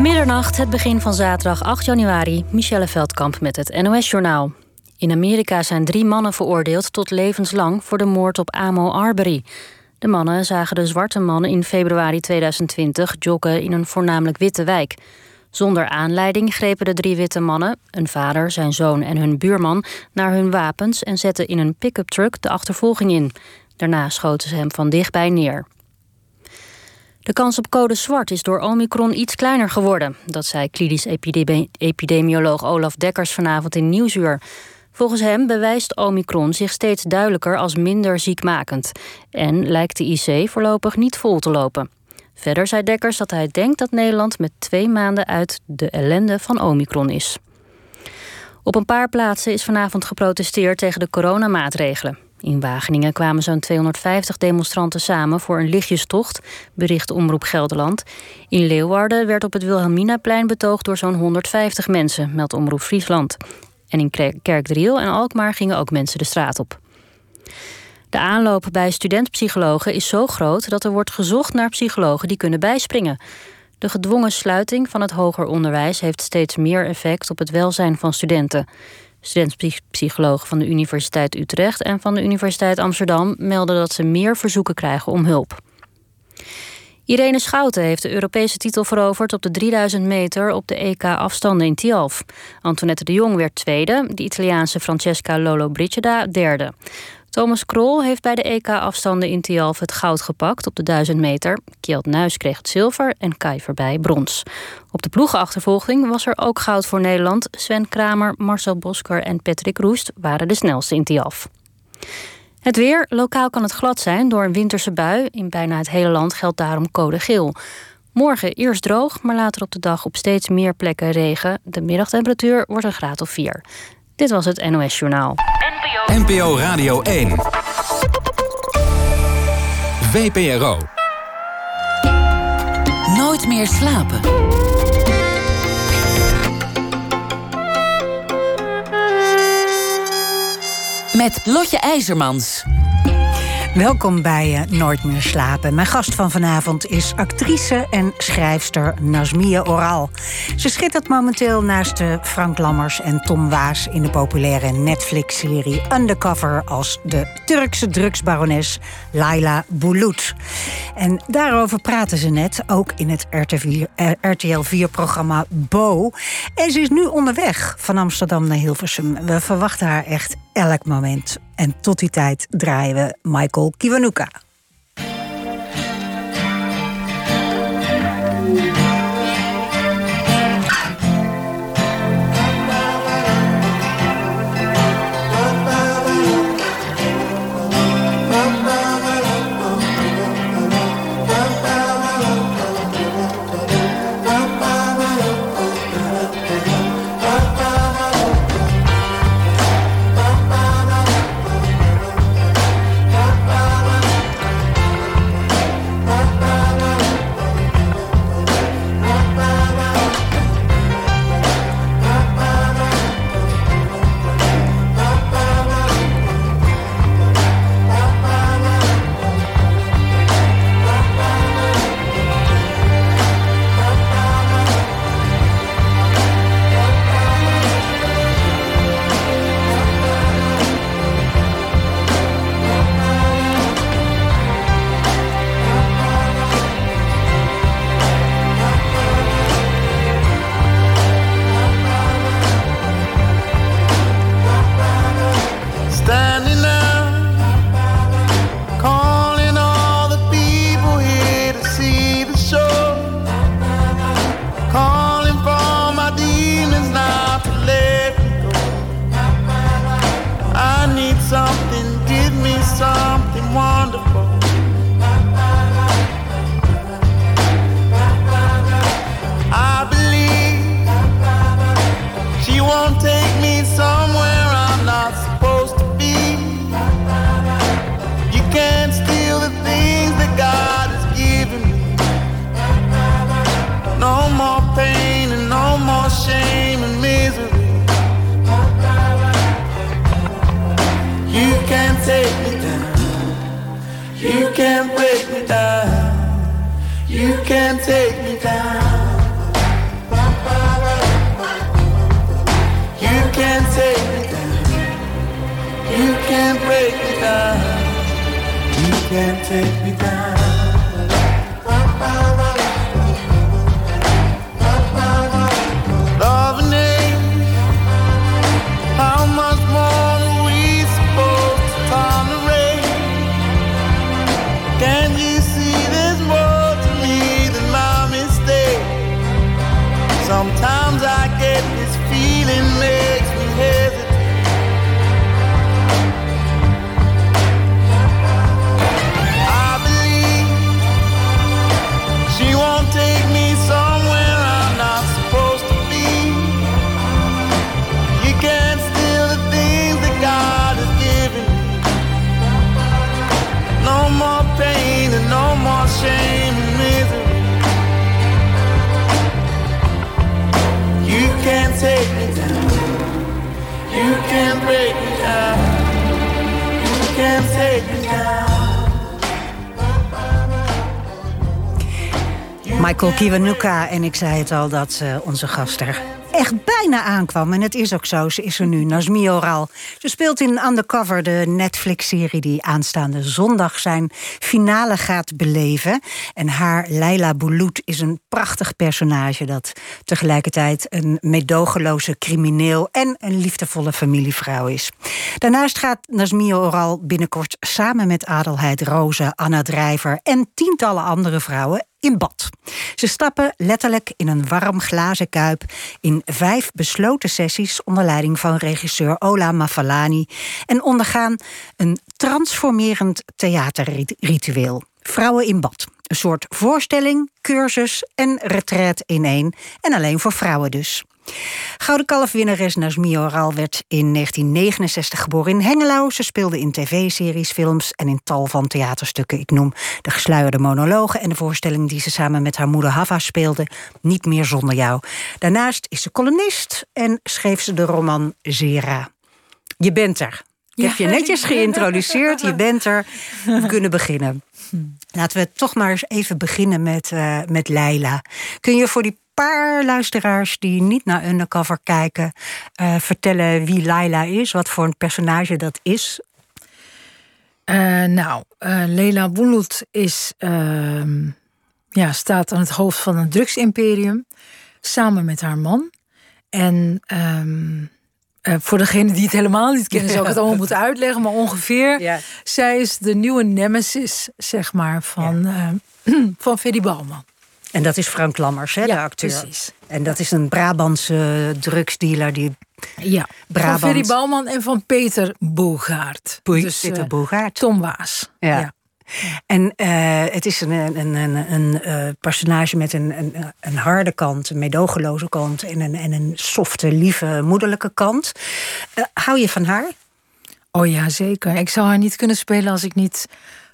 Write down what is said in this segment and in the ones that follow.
Middernacht, het begin van zaterdag 8 januari. Michelle Veldkamp met het NOS-journaal. In Amerika zijn drie mannen veroordeeld tot levenslang voor de moord op Amo Arbery. De mannen zagen de zwarte man in februari 2020 joggen in een voornamelijk witte wijk. Zonder aanleiding grepen de drie witte mannen, een vader, zijn zoon en hun buurman, naar hun wapens en zetten in een pick-up truck de achtervolging in. Daarna schoten ze hem van dichtbij neer. De kans op code zwart is door Omicron iets kleiner geworden. Dat zei klinisch epidemioloog Olaf Dekkers vanavond in Nieuwsuur. Volgens hem bewijst Omicron zich steeds duidelijker als minder ziekmakend. En lijkt de IC voorlopig niet vol te lopen. Verder zei Dekkers dat hij denkt dat Nederland met twee maanden uit de ellende van Omicron is. Op een paar plaatsen is vanavond geprotesteerd tegen de coronamaatregelen. In Wageningen kwamen zo'n 250 demonstranten samen voor een lichtjestocht, bericht Omroep Gelderland. In Leeuwarden werd op het Wilhelminaplein betoogd door zo'n 150 mensen, meldt Omroep Friesland. En in Kerkdriel en Alkmaar gingen ook mensen de straat op. De aanloop bij studentpsychologen is zo groot dat er wordt gezocht naar psychologen die kunnen bijspringen. De gedwongen sluiting van het hoger onderwijs heeft steeds meer effect op het welzijn van studenten. Studentpsychologen van de Universiteit Utrecht en van de Universiteit Amsterdam melden dat ze meer verzoeken krijgen om hulp. Irene Schouten heeft de Europese titel veroverd op de 3000 meter op de EK-afstanden in Tialf. Antoinette de Jong werd tweede, de Italiaanse Francesca Lolo Brigida derde. Thomas Krol heeft bij de EK-afstanden in Tialf het goud gepakt op de 1000 meter. Kjeld Nuis kreeg het zilver en Kai Verbij brons. Op de ploegenachtervolging was er ook goud voor Nederland. Sven Kramer, Marcel Bosker en Patrick Roest waren de snelste in Tialf. Het weer. Lokaal kan het glad zijn door een winterse bui. In bijna het hele land geldt daarom code geel. Morgen eerst droog, maar later op de dag op steeds meer plekken regen. De middagtemperatuur wordt een graad of 4. Dit was het NOS Journaal. NPO, NPO Radio 1. VPRO. Nooit meer slapen. Met Lotje IJzermans. Welkom bij uh, Nooit meer slapen. Mijn gast van vanavond is actrice en schrijfster Nasmia Oral. Ze schittert momenteel naast uh, Frank Lammers en Tom Waas in de populaire Netflix-serie Undercover als de Turkse drugsbarones Laila Bulut. En daarover praten ze net, ook in het RTL 4-programma Bo. En ze is nu onderweg van Amsterdam naar Hilversum. We verwachten haar echt elk moment. En tot die tijd draaien we Michael Kiwanuka. Kiwanuka en ik zei het al dat eh, onze gast er echt bijna aankwam. En het is ook zo, ze is er nu, Nazmi Oral. Ze speelt in Undercover, de Netflix-serie... die aanstaande zondag zijn finale gaat beleven. En haar Leila Boulout is een prachtig personage... dat tegelijkertijd een medogeloze crimineel... en een liefdevolle familievrouw is. Daarnaast gaat Nazmi Oral binnenkort samen met Adelheid Roze... Anna Drijver en tientallen andere vrouwen in bad. Ze stappen letterlijk in een warm glazen kuip in vijf besloten sessies onder leiding van regisseur Ola Mafalani en ondergaan een transformerend theaterritueel. Vrouwen in bad. Een soort voorstelling, cursus en retreat in één. En alleen voor vrouwen dus. Gouden kalfwinnares Nazmi Oral werd in 1969 geboren in Hengelo. Ze speelde in tv-series, films en in tal van theaterstukken. Ik noem de gesluierde monologen en de voorstelling die ze samen met haar moeder Hava speelde, Niet meer zonder jou. Daarnaast is ze columnist en schreef ze de roman Zera. Je bent er. Ik heb je netjes geïntroduceerd, je bent er. We kunnen beginnen. Laten we toch maar eens even beginnen met, uh, met Leila. Kun je voor die paar luisteraars die niet naar Undercover kijken... Uh, vertellen wie Laila is, wat voor een personage dat is? Uh, nou, uh, Leila Boulout is, ehm, ja, staat aan het hoofd van een drugsimperium... samen met haar man. En... Um, uh, voor degene die het helemaal niet kennen, zou ik het allemaal moeten uitleggen. Maar ongeveer, ja. zij is de nieuwe nemesis, zeg maar, van, ja. uh, van Freddy Bouwman. En dat is Frank Lammers, hè, ja, de acteur. Precies. En dat is een Brabantse drugsdealer die. Ja, Brabant... van Ferry Bouwman en van Peter Bogaert. Boe dus, Peter Bogaert. Tom Waas. Ja. ja. En uh, het is een, een, een, een uh, personage met een, een, een, harde kant, een medogeloze kant en een, en een softe, lieve, moederlijke kant. Uh, hou je van haar? Oh ja, zeker. Ik zou haar niet kunnen spelen als ik niet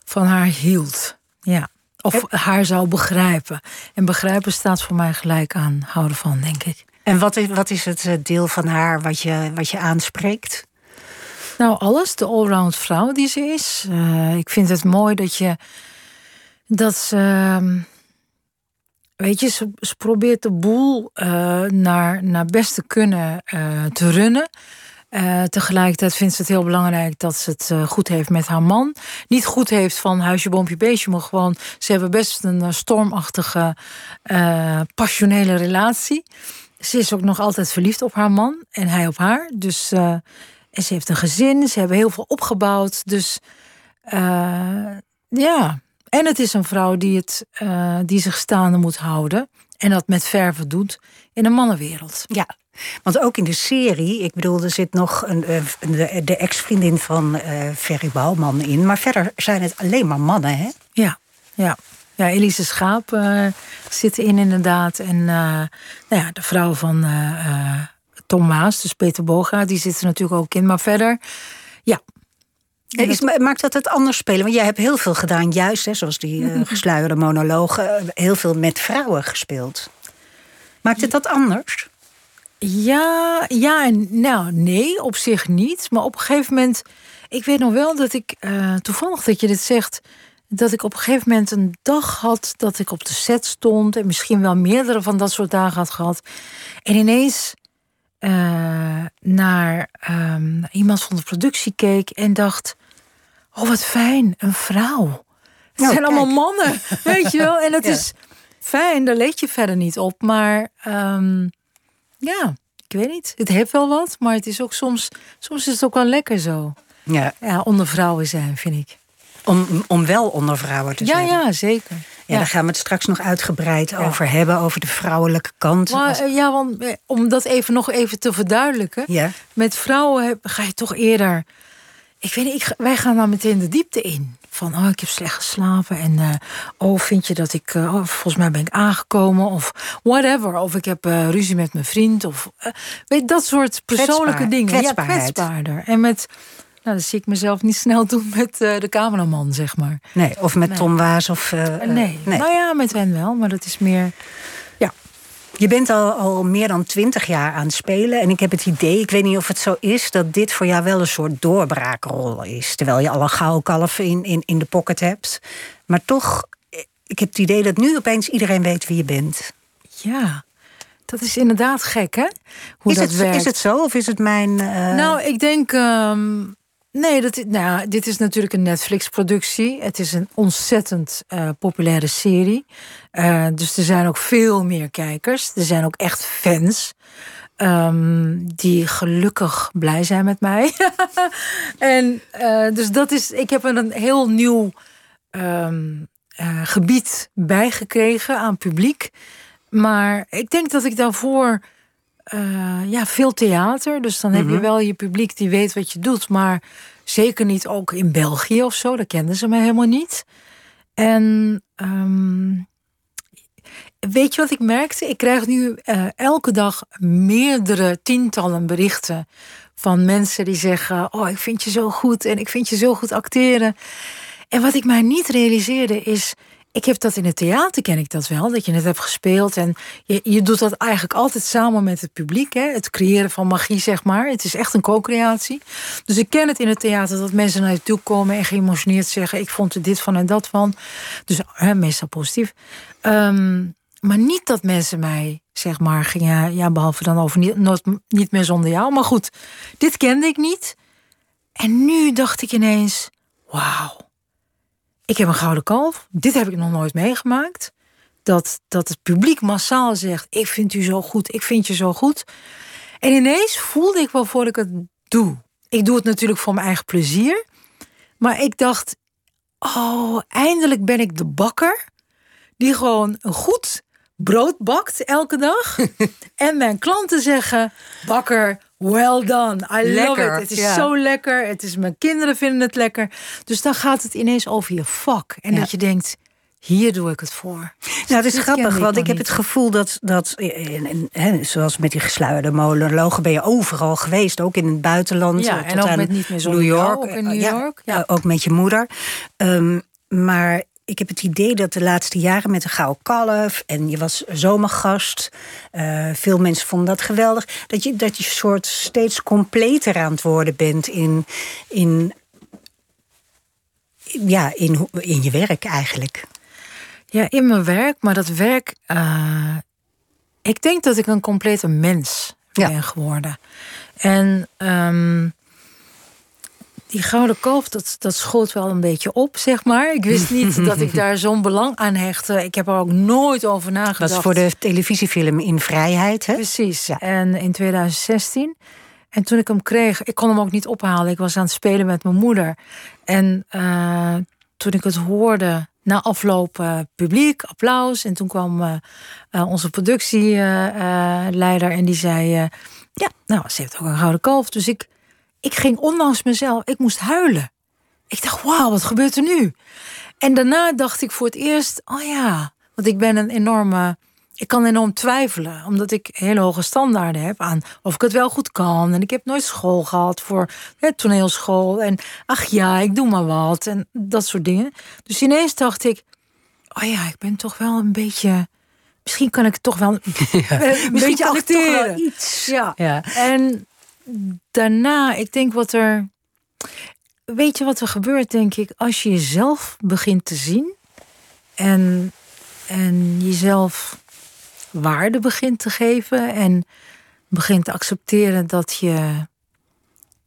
van haar hield. Ja. Of Heb... haar zou begrijpen. En begrijpen staat voor mij gelijk aan houden van, denk ik. En wat is, wat is het deel van haar wat je, wat je aanspreekt? Nou, alles. De allround vrouw die ze is. Uh, ik vind het mooi dat je. Dat ze. Uh, weet je, ze, ze, probeert de boel uh, naar, naar best te kunnen te runnen. Tegelijkertijd vindt ze het heel belangrijk dat ze het goed heeft met haar man. Niet goed heeft van huisje, boompje, beestje, maar gewoon. Ze hebben best een stormachtige, passionele relatie. Ze is ook nog altijd verliefd op haar man en hij op haar. Dus. En ze heeft een gezin, ze hebben heel veel opgebouwd. Dus ja. En het is een vrouw die, het, die zich staande moet houden. En dat met verven doet in een mannenwereld. Ja, want ook in de serie, ik bedoel, er zit nog een, de, de ex-vriendin van uh, Ferry Bouwman in. Maar verder zijn het alleen maar mannen, hè? Ja, ja. Ja, Elise Schaap uh, zit erin inderdaad. En nou ja, de vrouw van Tom Maas, dus Peter Boga, die zit er natuurlijk ook in. Maar verder, ja. En is, maakt dat het anders spelen? Want jij hebt heel veel gedaan, juist, hè, zoals die uh, gesluierde monologen, heel veel met vrouwen gespeeld. Maakt het dat anders? Ja, ja en nou, nee, op zich niet. Maar op een gegeven moment, ik weet nog wel dat ik, uh, toevallig dat je dit zegt, dat ik op een gegeven moment een dag had dat ik op de set stond en misschien wel meerdere van dat soort dagen had gehad. En ineens uh, naar um, iemand van de productie keek en dacht: Oh, wat fijn, een vrouw. Het zijn kijk. allemaal mannen, weet je wel. En dat Ja. is fijn, daar let je verder niet op. Maar ehm, ja, ik weet niet. Het heeft wel wat, maar het is ook soms, soms is het ook wel lekker zo. Ja, Ja, onder vrouwen zijn, vind ik. om, om wel onder vrouwen te Ja, zijn. ja, zeker. Ja, daar gaan we het straks nog uitgebreid over hebben, over de vrouwelijke kant. Maar eh, ja, want eh, om dat even nog even te verduidelijken. ja. Met vrouwen heb- ga je toch eerder. Ik weet niet, ik, wij gaan dan meteen de diepte in. Van, oh, ik heb slecht geslapen. En, eh, oh, vind je dat ik, oh, volgens mij ben ik aangekomen. Of whatever. Of ik heb eh, ruzie met mijn vriend. Of, weet dat soort persoonlijke Kwetsbaar- dingen. kwetsbaarheid. Ja, kwetsbaarder. En met, nou, dat zie ik mezelf niet snel doen met de cameraman, zeg maar. Nee, of met Nee. Tom Waas of... nee. nee. nou ja, met hen wel. Maar dat is meer. Je bent al, al meer dan twintig jaar aan het spelen. En ik heb het idee, ik weet niet of het zo is... dat dit voor jou wel een soort doorbraakrol is. Terwijl je al een gouden kalf in, in, in de pocket hebt. Maar toch, eh, ik heb het idee dat nu opeens iedereen weet wie je bent. Ja, dat is inderdaad gek, hè? Hoe Is dat het, werkt. is het zo of is het mijn... eh, Nou, ik denk. ehm, nee, dat, nou, dit is natuurlijk een Netflix-productie. Het is een ontzettend eh, populaire serie. Eh, dus er zijn ook veel meer kijkers. Er zijn ook echt fans. ehm, die gelukkig blij zijn met mij. en eh, dus dat is. Ik heb een heel nieuw eh, gebied bijgekregen aan publiek. Maar ik denk dat ik daarvoor eh, ja, veel theater. Dus dan heb je wel je publiek die weet wat je doet. Maar zeker niet ook in België of zo. Daar kenden ze me helemaal niet. En ehm, weet je wat ik merkte? Ik krijg nu eh, elke dag meerdere tientallen berichten van mensen die zeggen: Oh, ik vind je zo goed en ik vind je zo goed acteren. En wat ik mij niet realiseerde is. Ik heb dat in het theater, ken ik dat wel, dat je het hebt gespeeld. En je, je doet dat eigenlijk altijd samen met het publiek. Hè? Het creëren van magie, zeg maar. Het is echt een co-creatie. Dus ik ken het in het theater dat mensen naar je toe komen en geëmotioneerd zeggen: Ik vond er dit van en dat van. Dus hè, meestal positief. Ehm, maar niet dat mensen mij, zeg maar, gingen. Ja, behalve dan over niet, niet meer zonder jou. Maar goed, dit kende ik niet. En nu dacht ik ineens: Wauw ik heb een gouden kalf. Dit heb ik nog nooit meegemaakt. Dat, dat het publiek massaal zegt: Ik vind u zo goed, ik vind je zo goed. En ineens voelde ik wel voor ik het doe. Ik doe het natuurlijk voor mijn eigen plezier. Maar ik dacht: Oh, eindelijk ben ik de bakker. Die gewoon een goed brood bakt elke dag. en mijn klanten zeggen: Bakker, well done. I love Lekker, it. Het is ja. zo lekker. Het is, mijn kinderen vinden het lekker. Dus dan gaat het ineens over je vak. En Ja. dat je denkt: hier doe ik het voor. Nou, het is grappig, ik want ik heb niet. het gevoel dat, dat eh, en- en- hè, zoals met die gesluierde monologen, ben je overal geweest, ook in het buitenland. Ja, eh, en ook met Niet meer New York. ook in eh, New York, ja. ook met je moeder. Ehm, maar ik heb het idee dat de laatste jaren met de Gouden Kalf en je was zomergast, eh, veel mensen vonden dat geweldig, dat je, dat je soort steeds completer aan het worden bent in, in, ja, in, in je werk eigenlijk. Ja, in mijn werk, maar dat werk. eh, ik denk dat ik een complete mens Ja. ben geworden. En ehm, die gouden kalf, dat, dat schoot wel een beetje op, zeg maar. Ik wist niet dat ik daar zo'n belang aan hechtte. Ik heb er ook nooit over nagedacht. Dat is voor de televisiefilm In Vrijheid, hè? Precies. En in 2016. En toen ik hem kreeg, ik kon hem ook niet ophalen. Ik was aan het spelen met mijn moeder. En eh, toen ik het hoorde, na afloop eh, publiek, applaus. En toen kwam eh, onze productieleider en die zei... ja, nou, ze heeft ook een gouden kalf. Dus ik, ik ging ondanks mezelf, ik moest huilen. Ik dacht, wauw, wat gebeurt er nu? En daarna dacht ik voor het eerst, oh ja, want ik ben een enorme, ik kan enorm twijfelen, omdat ik hele hoge standaarden heb aan of ik het wel goed kan. En ik heb nooit school gehad voor hè, toneelschool. En ach ja, ik doe maar wat en dat soort dingen. Dus ineens dacht ik, oh ja, ik ben toch wel een beetje, misschien kan ik toch wel een, een beetje kan ik toch wel acteren. iets. Ja. Ja. En daarna, ik denk wat er. Weet je wat er gebeurt, denk ik, als je jezelf begint te zien en, en jezelf waarde begint te geven en begint te accepteren dat je,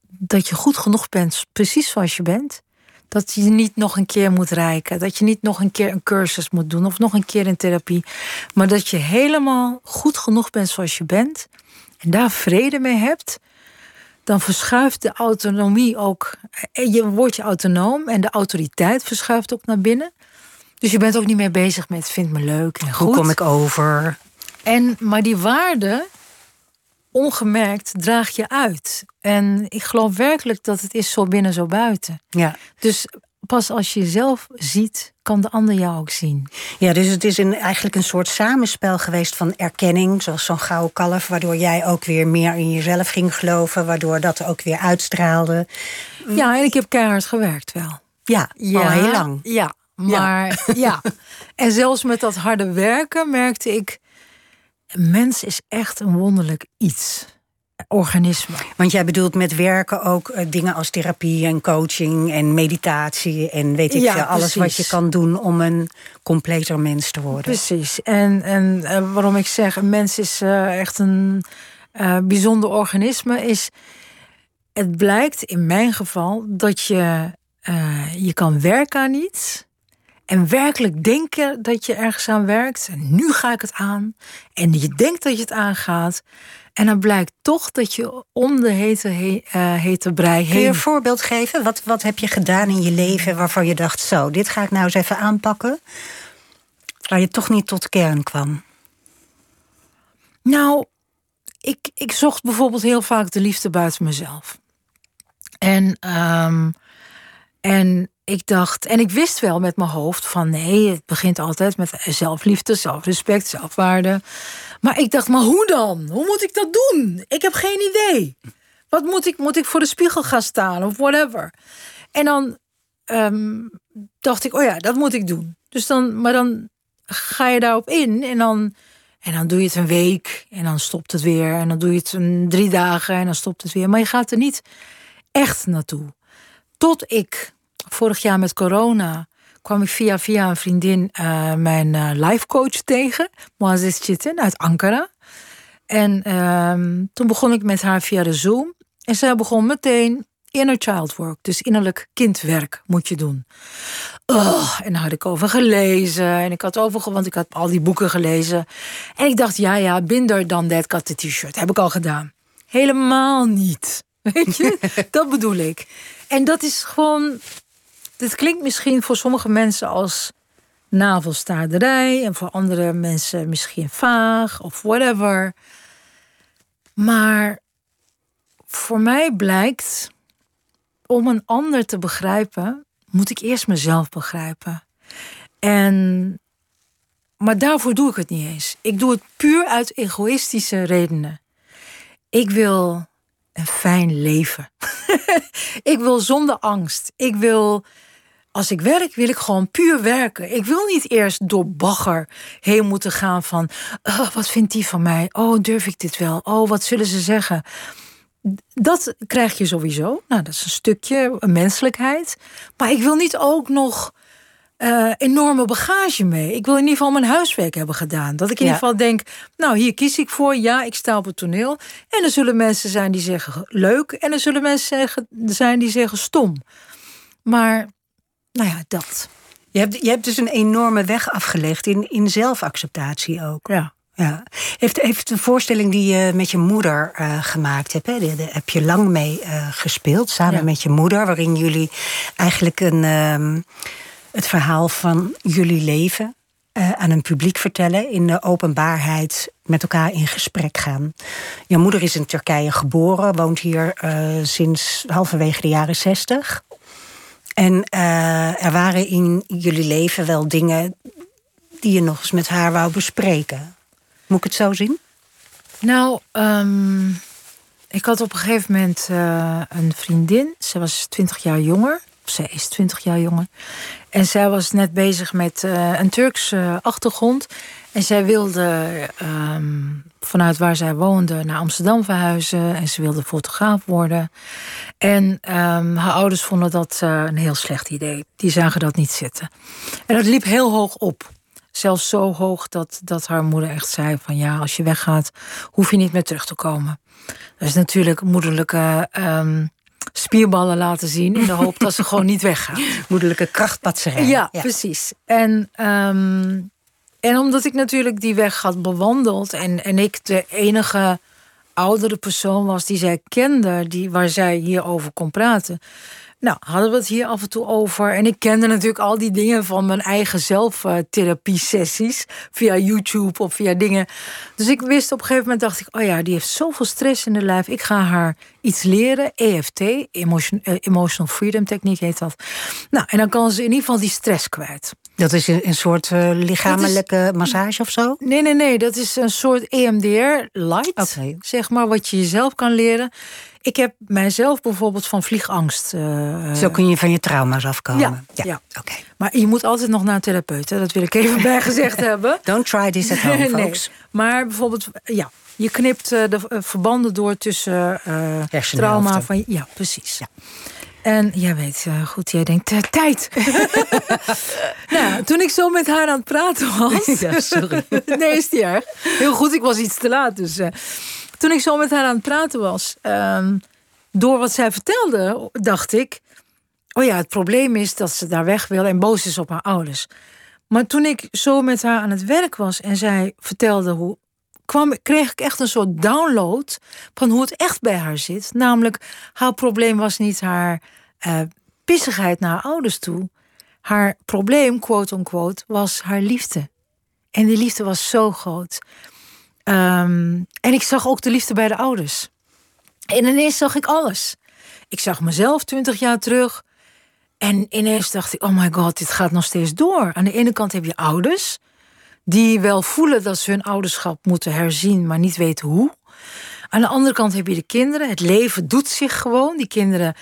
dat je goed genoeg bent, precies zoals je bent, Dat je niet nog een keer moet reiken. Dat je niet nog een keer een cursus moet doen of nog een keer in therapie. Maar dat je helemaal goed genoeg bent zoals je bent. En daar vrede mee hebt. Dan verschuift de autonomie ook. Je wordt je autonoom en de autoriteit verschuift ook naar binnen. Dus je bent ook niet meer bezig met vind me leuk en goed. Hoe kom ik over? En, maar die waarde, ongemerkt, draag je uit. En ik geloof werkelijk dat het is zo binnen, zo buiten. Ja. Dus pas als je jezelf ziet, kan de ander jou ook zien. Ja, dus het is een, eigenlijk een soort samenspel geweest van erkenning, zoals zo'n gouden kalf, waardoor jij ook weer meer in jezelf ging geloven, waardoor dat ook weer uitstraalde. Ja, en ik heb keihard gewerkt wel. Ja, al heel lang. Ja, maar ja. En zelfs met dat harde werken merkte ik, een mens is echt een wonderlijk iets. Organisme. Want jij bedoelt met werken ook eh, dingen als therapie en coaching en meditatie en weet ik Ja, veel, alles wat je kan doen om een completer mens te worden. Precies. En, en eh, waarom ik zeg, een mens is eh, echt een bijzonder organisme, is het blijkt in mijn geval dat je, je kan werken aan iets. En werkelijk denken dat je ergens aan werkt. En nu ga ik het aan. En je denkt dat je het aangaat. En dan blijkt toch dat je om de hete, he- eh, hete brei Kun je heen een voorbeeld geven? Wat, wat heb je gedaan in je leven waarvan je dacht, zo, dit ga ik nou eens even aanpakken? Waar je toch niet tot kern kwam. Nou, ik, ik zocht bijvoorbeeld heel vaak de liefde buiten mezelf. En, ehm, en ik dacht, en ik wist wel met mijn hoofd van nee, het begint altijd met zelfliefde, zelfrespect, zelfwaarde. Maar ik dacht, maar hoe dan? Hoe moet ik dat doen? Ik heb geen idee. Wat moet ik? Moet ik voor de spiegel gaan staan of whatever? En dan ehm, dacht ik, oh ja, dat moet ik doen. Dus dan, maar dan ga je daarop in en dan, en dan doe je het een week en dan stopt het weer. En dan doe je het een drie dagen en dan stopt het weer. Maar je gaat er niet echt naartoe. Tot ik vorig jaar met corona kwam ik via via een vriendin eh, mijn eh life coach tegen, Moazes Chitin uit Ankara. En ehm, toen begon ik met haar via de Zoom. En zij begon meteen inner child work, dus innerlijk kindwerk moet je doen. Oh, en daar had ik over gelezen. En ik had over, want ik had al die boeken gelezen. En ik dacht, ja, ja, binder dan got the t-shirt. Heb ik al gedaan. Helemaal niet. Weet je? dat bedoel ik. En dat is gewoon. Dit klinkt misschien voor sommige mensen als navelstaarderij. En voor andere mensen misschien vaag of whatever. Maar voor mij blijkt. Om een ander te begrijpen, moet ik eerst mezelf begrijpen. En, maar daarvoor doe ik het niet eens. Ik doe het puur uit egoïstische redenen. Ik wil een fijn leven. ik wil zonder angst. Ik wil, als ik werk, wil ik gewoon puur werken. Ik wil niet eerst door bagger heen moeten gaan van, oh, wat vindt die van mij? Oh, durf ik dit wel? Oh, wat zullen ze zeggen? Dat krijg je sowieso. Nou, dat is een stukje menselijkheid. Maar ik wil niet ook nog eh, enorme bagage mee. Ik wil in ieder geval mijn huiswerk hebben gedaan. Dat ik in Ja. ieder geval denk, nou, hier kies ik voor. Ja, ik sta op het toneel. En er zullen mensen zijn die zeggen leuk. En er zullen mensen zeggen, zijn die zeggen stom. Maar, nou ja, dat. Je hebt, je hebt dus een enorme weg afgelegd in, in zelfacceptatie ook. Ja. Ja. Heeft, heeft de voorstelling die je met je moeder eh, gemaakt hebt, hè, daar heb je lang mee eh, gespeeld, samen Ja. met je moeder, waarin jullie eigenlijk een, ehm, het verhaal van jullie leven eh, aan een publiek vertellen, in de openbaarheid met elkaar in gesprek gaan. Je moeder is in Turkije geboren, woont hier sinds halverwege de jaren zestig. En eh, er waren in jullie leven wel dingen die je nog eens met haar wou bespreken. Moet ik het zo zien? Nou, ehm, ik had op een gegeven moment eh, een vriendin. Ze was 20 jaar jonger. Ze is 20 jaar jonger. En zij was net bezig met eh, een Turkse achtergrond. En zij wilde ehm, vanuit waar zij woonde naar Amsterdam verhuizen. En ze wilde fotograaf worden. En ehm, haar ouders vonden dat eh, een heel slecht idee. Die zagen dat niet zitten. En dat liep heel hoog op. Zelfs zo hoog dat, dat haar moeder echt zei van ja, als je weggaat, hoef je niet meer terug te komen. Dat is natuurlijk moederlijke ehm, spierballen laten zien in de hoop dat ze gewoon niet weggaan. Moederlijke krachtpatserij. Ja, precies. En, en omdat ik natuurlijk die weg had bewandeld en, en ik de enige oudere persoon was die zij kende, die, waar zij hierover kon praten. Nou, hadden we het hier af en toe over. En ik kende natuurlijk al die dingen van mijn eigen zelftherapie-sessies. Via YouTube of via dingen. Dus ik wist op een gegeven moment, dacht ik... oh ja, die heeft zoveel stress in de lijf. Ik ga haar iets leren. EFT, Emotion, eh, Emotional Freedom Techniek heet dat. Nou, en dan kan ze in ieder geval die stress kwijt. Dat is een, een soort uh, lichamelijke massage of zo? Nee, nee, nee. Dat is een soort EMDR light. Oké. Zeg maar, wat je jezelf kan leren. Ik heb mijzelf bijvoorbeeld van vliegangst. eh, Zo kun je van je trauma's afkomen. Ja, ja. Oké. Maar je moet altijd nog naar een therapeut. Hè? Dat wil ik even bij gezegd hebben. Don't try this at home, Nee, folks. Maar bijvoorbeeld, ja, je knipt eh, de eh, verbanden door tussen Hersenhelften. trauma van. Ja, precies. En jij weet goed, jij denkt, tijd. nou, toen ik zo met haar aan het praten was. Ja, sorry. nee, is niet erg. Heel goed, ik was iets te laat. Dus, toen ik zo met haar aan het praten was, ehm, door wat zij vertelde, dacht ik. Oh ja, het probleem is dat ze daar weg wil en boos is op haar ouders. Maar toen ik zo met haar aan het werk was en zij vertelde hoe. Kreeg ik echt een soort download van hoe het echt bij haar zit. Namelijk, haar probleem was niet haar eh, pissigheid naar haar ouders toe. Haar probleem, quote unquote, was haar liefde. En die liefde was zo groot. Ehm, en ik zag ook de liefde bij de ouders. En ineens zag ik alles. Ik zag mezelf twintig jaar terug. En ineens dacht ik, oh my god, dit gaat nog steeds door. Aan de ene kant heb je ouders... die wel voelen dat ze hun ouderschap moeten herzien... maar niet weten hoe. Aan de andere kant heb je de kinderen. Het leven doet zich gewoon. Die kinderen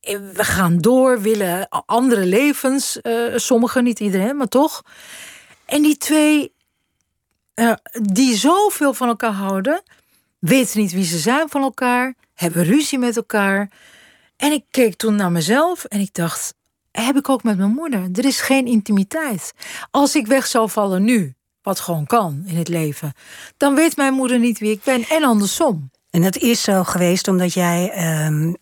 eh, we gaan door, willen andere levens. eh, sommigen, niet iedereen, maar toch. En die twee, eh, die zoveel van elkaar houden... weten niet wie ze zijn van elkaar... hebben ruzie met elkaar... En ik keek toen naar mezelf en ik dacht, heb ik ook met mijn moeder. Er is geen intimiteit. Als ik weg zou vallen nu, wat gewoon kan in het leven, dan weet mijn moeder niet wie ik ben en andersom. En dat is zo geweest omdat jij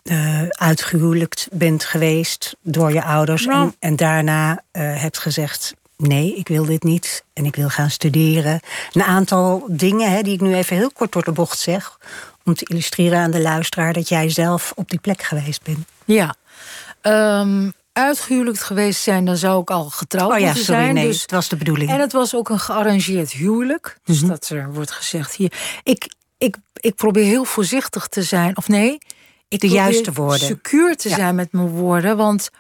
eh, uitgehuwelijkt bent geweest door je ouders. Nou. En, en daarna eh, hebt gezegd: nee, ik wil dit niet. En ik wil gaan studeren. Een aantal dingen hè, die ik nu even heel kort door de bocht zeg. Om te illustreren aan de luisteraar dat jij zelf op die plek geweest bent. Ja. Ehm uitgehuwelijkt geweest zijn, dan zou ik al getrouwd Oh ja, moeten sorry, zijn. nee, dus het was de bedoeling. En het was ook een gearrangeerd huwelijk. Dus Mhm. dat er wordt gezegd hier. Ik, ik, ik probeer heel voorzichtig te zijn. Of nee, ik De juiste woorden. secuur te Ja. zijn met mijn woorden. Want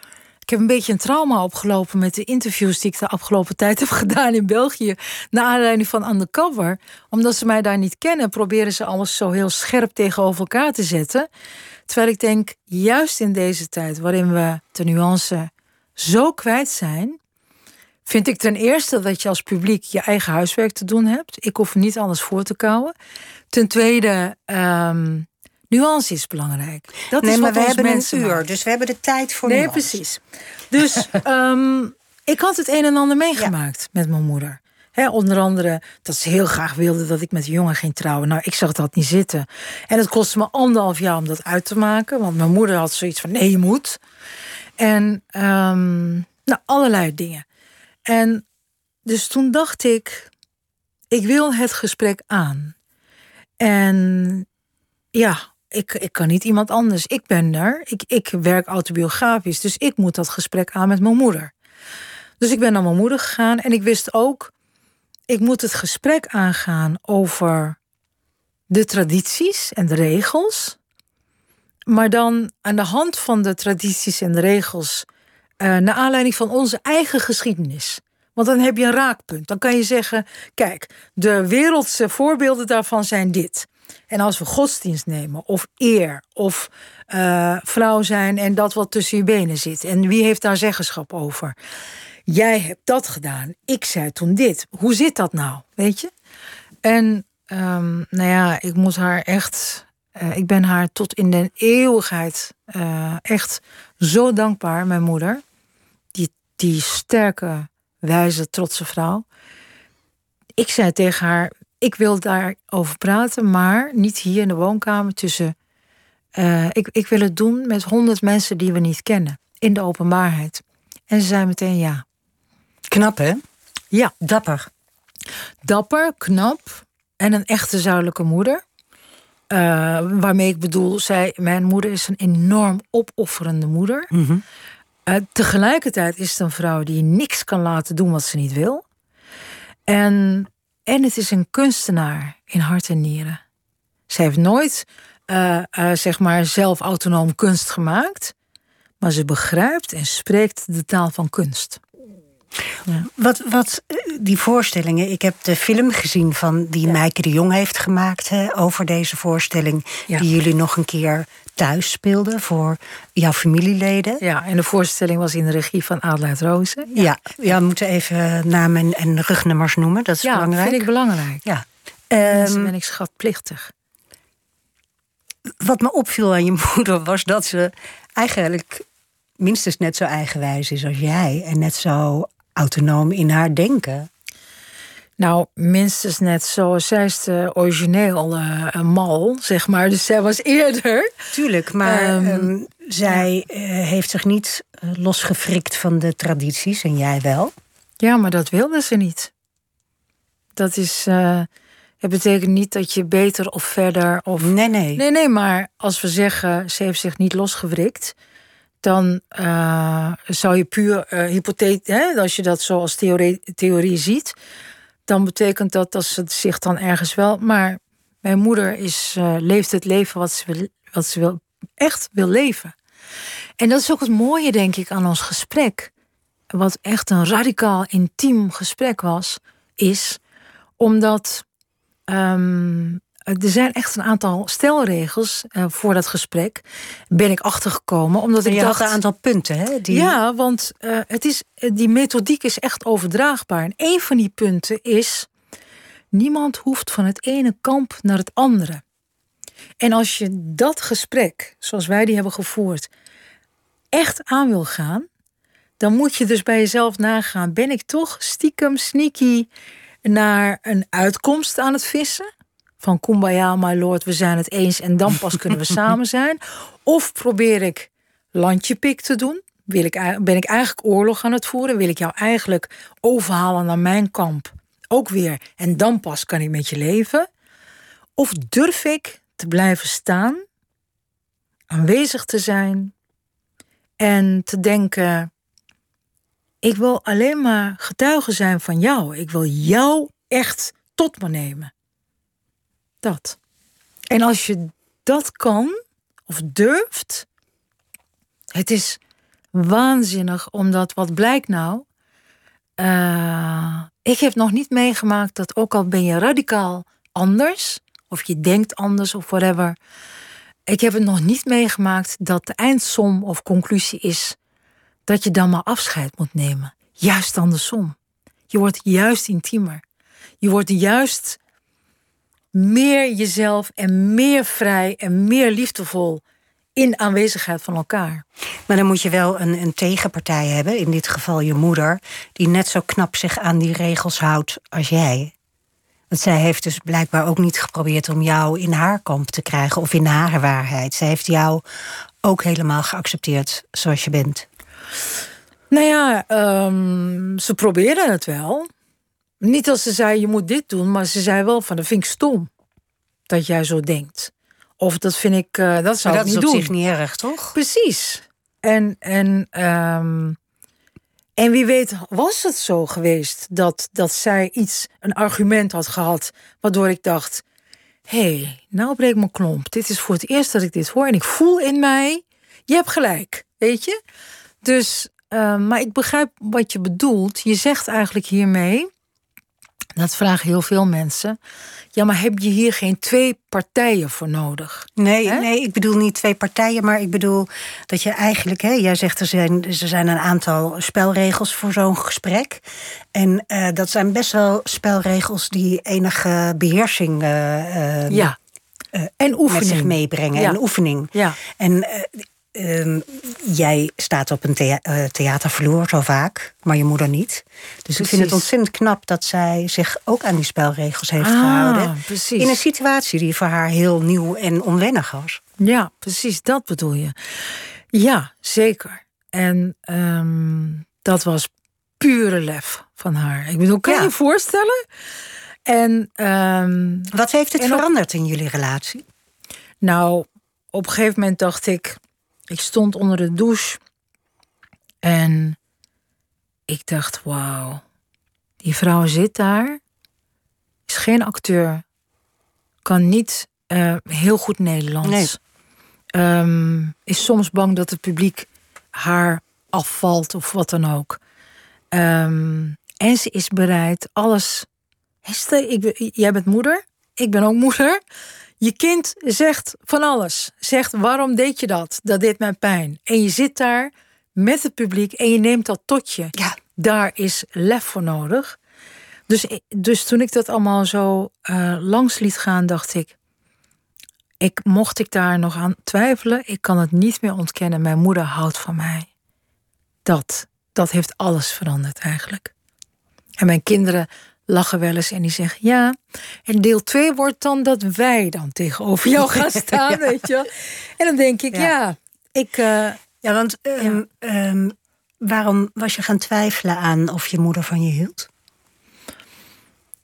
heb een beetje een trauma opgelopen met de interviews die ik de afgelopen tijd heb gedaan in België. Naar aanleiding van Undercover. Omdat ze mij daar niet kennen, proberen ze alles zo heel scherp tegenover elkaar te zetten. Terwijl ik denk, juist in deze tijd waarin we de nuance zo kwijt zijn, vind ik ten eerste dat je als publiek je eigen huiswerk te doen hebt. Ik hoef niet alles voor te kouwen. Ten tweede, ehm, nuance is belangrijk. Dat nee, is maar wat we hebben een uur, dus we hebben de tijd voor Nee, nuance. precies. Dus ehm, ik had het een en ander meegemaakt met mijn moeder. Hè, onder andere dat ze heel graag wilde dat ik met een jongen ging trouwen. Nou, ik zag dat niet zitten. En het kostte me anderhalf jaar om dat uit te maken. Want mijn moeder had zoiets van, nee, je moet. En ehm, nou, allerlei dingen. En dus toen dacht ik, ik wil het gesprek aan. En ja, ik, ik kan niet iemand anders. Ik ben er. Ik, ik werk autobiografisch. Dus ik moet dat gesprek aan met mijn moeder. Dus ik ben naar mijn moeder gegaan. En ik wist ook, ik moet het gesprek aangaan over de tradities en de regels. Maar dan aan de hand van de tradities en de regels. eh naar aanleiding van onze eigen geschiedenis. Want dan heb je een raakpunt. Dan kan je zeggen: kijk, de wereldse voorbeelden daarvan zijn dit. En als we godsdienst nemen, of eer, of eh, vrouw zijn en dat wat tussen je benen zit. En wie heeft daar zeggenschap over? Jij hebt dat gedaan. Ik zei toen dit. Hoe zit dat nou? Weet je? En ehm, nou ja, ik moet haar echt. eh, ik ben haar tot in de eeuwigheid eh, echt zo dankbaar, mijn moeder. Die, die sterke, wijze, trotse vrouw. Ik zei tegen haar: Ik wil daarover praten, maar niet hier in de woonkamer tussen eh, ik, ik wil het doen met honderd mensen die we niet kennen. In de openbaarheid. En ze zei meteen ja. Knap, hè? Ja. Dapper. Dapper, knap en een echte zuidelijke moeder. Uh, waarmee ik bedoel, zij, mijn moeder is een enorm opofferende moeder. Mhm. Uh, tegelijkertijd is het een vrouw die niks kan laten doen wat ze niet wil. En, en het is een kunstenaar in hart en nieren. Ze heeft nooit uh, zeg maar zelf autonoom kunst gemaakt. Maar ze begrijpt en spreekt de taal van kunst. Ja. Wat, wat die voorstellingen, ik heb de film gezien van die ja. Mijke de Jong heeft gemaakt hè, over deze voorstelling, ja. die jullie nog een keer thuis speelden voor jouw familieleden. Ja, en de voorstelling was in de regie van Adelheid Rozen. Ja, ja, ja we moeten even namen en rugnummers noemen, dat is ja, belangrijk. vind ik belangrijk. Ja. Um, ben ik schatplichtig. Wat me opviel aan je moeder was dat ze eigenlijk minstens net zo eigenwijs is als jij en net zo autonoom in haar denken. Nou, minstens net zo. Zij is de origineel uh, mal, zeg maar. Dus zij was eerder. Tuurlijk, maar um, um, zij uh, heeft zich niet uh, losgefrikt van de tradities en jij wel. Ja, maar dat wilde ze niet. Dat is. het betekent niet dat je beter of verder of. Nee, nee. Nee, nee, maar als we zeggen ze heeft zich niet losgewrikt dan uh, zou je puur uh, hypothetisch, als je dat zo als theorie, theorie ziet, dan betekent dat dat ze zich dan ergens wel. Maar mijn moeder is, uh, leeft het leven wat ze, wil, wat ze wil, echt wil leven. En dat is ook het mooie, denk ik, aan ons gesprek. Wat echt een radicaal intiem gesprek was, is omdat. Um, er zijn echt een aantal stelregels uh, voor dat gesprek. Ben ik achtergekomen. Omdat en ik dacht, had een aantal punten, hè? Die... Ja, want uh, het is, die methodiek is echt overdraagbaar. En een van die punten is... niemand hoeft van het ene kamp naar het andere. En als je dat gesprek, zoals wij die hebben gevoerd... echt aan wil gaan... dan moet je dus bij jezelf nagaan... ben ik toch stiekem sneaky naar een uitkomst aan het vissen van Kumbaya, my lord, we zijn het eens en dan pas kunnen we samen zijn. Of probeer ik landjepik te doen? Wil ik, ben ik eigenlijk oorlog aan het voeren? Wil ik jou eigenlijk overhalen naar mijn kamp? Ook weer. En dan pas kan ik met je leven. Of durf ik te blijven staan, aanwezig te zijn en te denken: ik wil alleen maar getuige zijn van jou. Ik wil jou echt tot me nemen. Dat. En als je dat kan of durft, het is waanzinnig, omdat wat blijkt nou? Uh, ik heb nog niet meegemaakt dat ook al ben je radicaal anders, of je denkt anders of whatever. Ik heb het nog niet meegemaakt dat de eindsom of conclusie is dat je dan maar afscheid moet nemen. Juist andersom. Je wordt juist intiemer. Je wordt juist meer jezelf en meer vrij en meer liefdevol in aanwezigheid van elkaar. Maar dan moet je wel een, een, tegenpartij hebben, in dit geval je moeder, die net zo knap zich aan die regels houdt als jij. Want zij heeft dus blijkbaar ook niet geprobeerd om jou in haar kamp te krijgen of in haar waarheid. Zij heeft jou ook helemaal geaccepteerd zoals je bent. Nou ja, um, ze probeerde het wel. Niet als ze zei, je moet dit doen, maar ze zei wel van, dat vind ik stom. Dat jij zo denkt. Of dat vind ik, uh, dat zou maar ik dat niet is op doen. zich niet erg, toch? Precies. En, en, um, en wie weet was het zo geweest dat, dat zij iets, een argument had gehad, waardoor ik dacht, hé, hey, nou breek mijn klomp. Dit is voor het eerst dat ik dit hoor en ik voel in mij, je hebt gelijk, weet je? Dus, uh, maar ik begrijp wat je bedoelt. Je zegt eigenlijk hiermee, dat vragen heel veel mensen. Ja, maar heb je hier geen twee partijen voor nodig? Nee, He? nee, ik bedoel niet twee partijen, maar ik bedoel dat je eigenlijk, hè, jij zegt er zijn, er zijn een aantal spelregels voor zo'n gesprek. En uh, dat zijn best wel spelregels die enige beheersing uh, ja. en oefening. met zich meebrengen. Ja. En oefening. Ja. En um, jij staat op een thea uh, theatervloer zo vaak, maar je moeder niet. Dus ik vind het ontzettend knap dat zij zich ook aan die spelregels heeft Ah, gehouden. precies. In een situatie die voor haar heel nieuw en onwennig was. Ja, precies, dat bedoel je. Ja, zeker. En ehm, dat was pure lef van haar. Ik bedoel, kan Ja. je je voorstellen? En ehm, Wat heeft het op- veranderd in jullie relatie? nou, op een gegeven moment dacht ik... Ik stond onder de douche en ik dacht, wauw, die vrouw zit daar, is geen acteur, kan niet eh, heel goed Nederlands. Nee. Ehm, is soms bang dat het publiek haar afvalt of wat dan ook. Ehm, en ze is bereid alles. Hester, ik, jij bent moeder, ik ben ook moeder. Je kind zegt van alles. Zegt waarom deed je dat? Dat deed mij pijn. En je zit daar met het publiek en je neemt dat tot je. Ja. Daar is lef voor nodig. Dus, dus toen ik dat allemaal zo eh, langs liet gaan, dacht ik. Ik, mocht ik daar nog aan twijfelen, ik kan het niet meer ontkennen. Mijn moeder houdt van mij. Dat, dat heeft alles veranderd eigenlijk. En mijn kinderen lachen wel eens en die zeggen ja. En deel 2 wordt dan dat wij dan tegenover jou gaan staan, weet je. En dan denk ik, Ja. ja, ik. eh, Ja, want ehm, ehm, waarom was je gaan twijfelen aan of je moeder van je hield?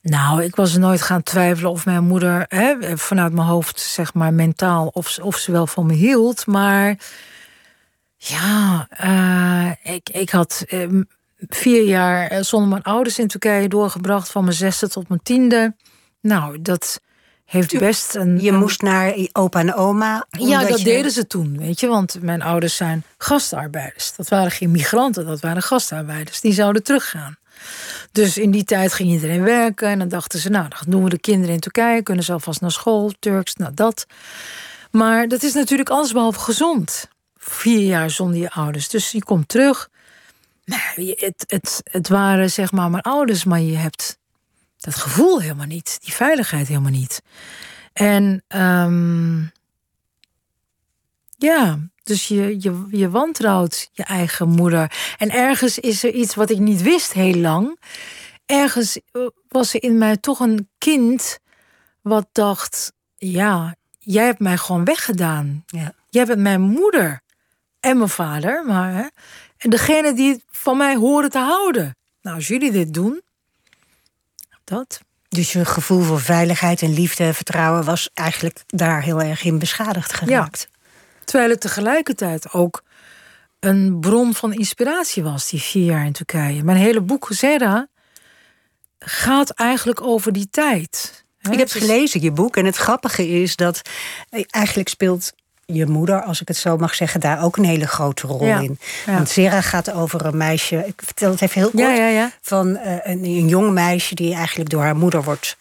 Nou, ik was nooit gaan twijfelen of mijn moeder hè, vanuit mijn hoofd, zeg maar, mentaal, of, ze- of ze wel van me hield. Maar ja, eh, ik, ik had eh, vier jaar eh, zonder mijn ouders in Turkije doorgebracht, van mijn zesde tot mijn tiende. Nou, dat heeft best een. Je moest naar opa en oma. Ja, dat je- deden ze toen, weet je. Want mijn ouders zijn gastarbeiders. Dat waren geen migranten, dat waren gastarbeiders. Die zouden teruggaan. Dus in die tijd ging iedereen werken. En dan dachten ze, nou, dan doen we de kinderen in Turkije. Kunnen ze alvast naar school, Turks, nou dat. Maar dat is natuurlijk allesbehalve gezond. Vier jaar zonder je ouders. Dus je komt terug. Nou, je- het, het, het waren zeg maar mijn ouders, maar je hebt dat gevoel helemaal niet. Die veiligheid helemaal niet. En ehm, ja, dus je, je, je wantrouwt je eigen moeder. En ergens is er iets wat ik niet wist heel lang. Ergens eh, was er in mij toch een kind wat dacht: ja, jij hebt mij gewoon weggedaan. Ja. Jij bent mijn moeder en mijn vader, maar hè, en degene die het van mij horen te houden. Nou, als jullie dit doen, dat. Dus je gevoel voor veiligheid en liefde en vertrouwen was eigenlijk daar heel erg in beschadigd geraakt. Terwijl het tegelijkertijd ook een bron van inspiratie was, die vier jaar in Turkije. Mijn hele boek Zera gaat eigenlijk over die tijd. Ik heb gelezen, je boek. En het grappige is dat eh, eigenlijk speelt je moeder, als ik het zo mag zeggen, daar ook een hele grote rol Ja, in. ja. Want Zera gaat over een meisje, ik vertel het even heel kort, Ja, van eh, een, een jong meisje die eigenlijk door haar moeder wordt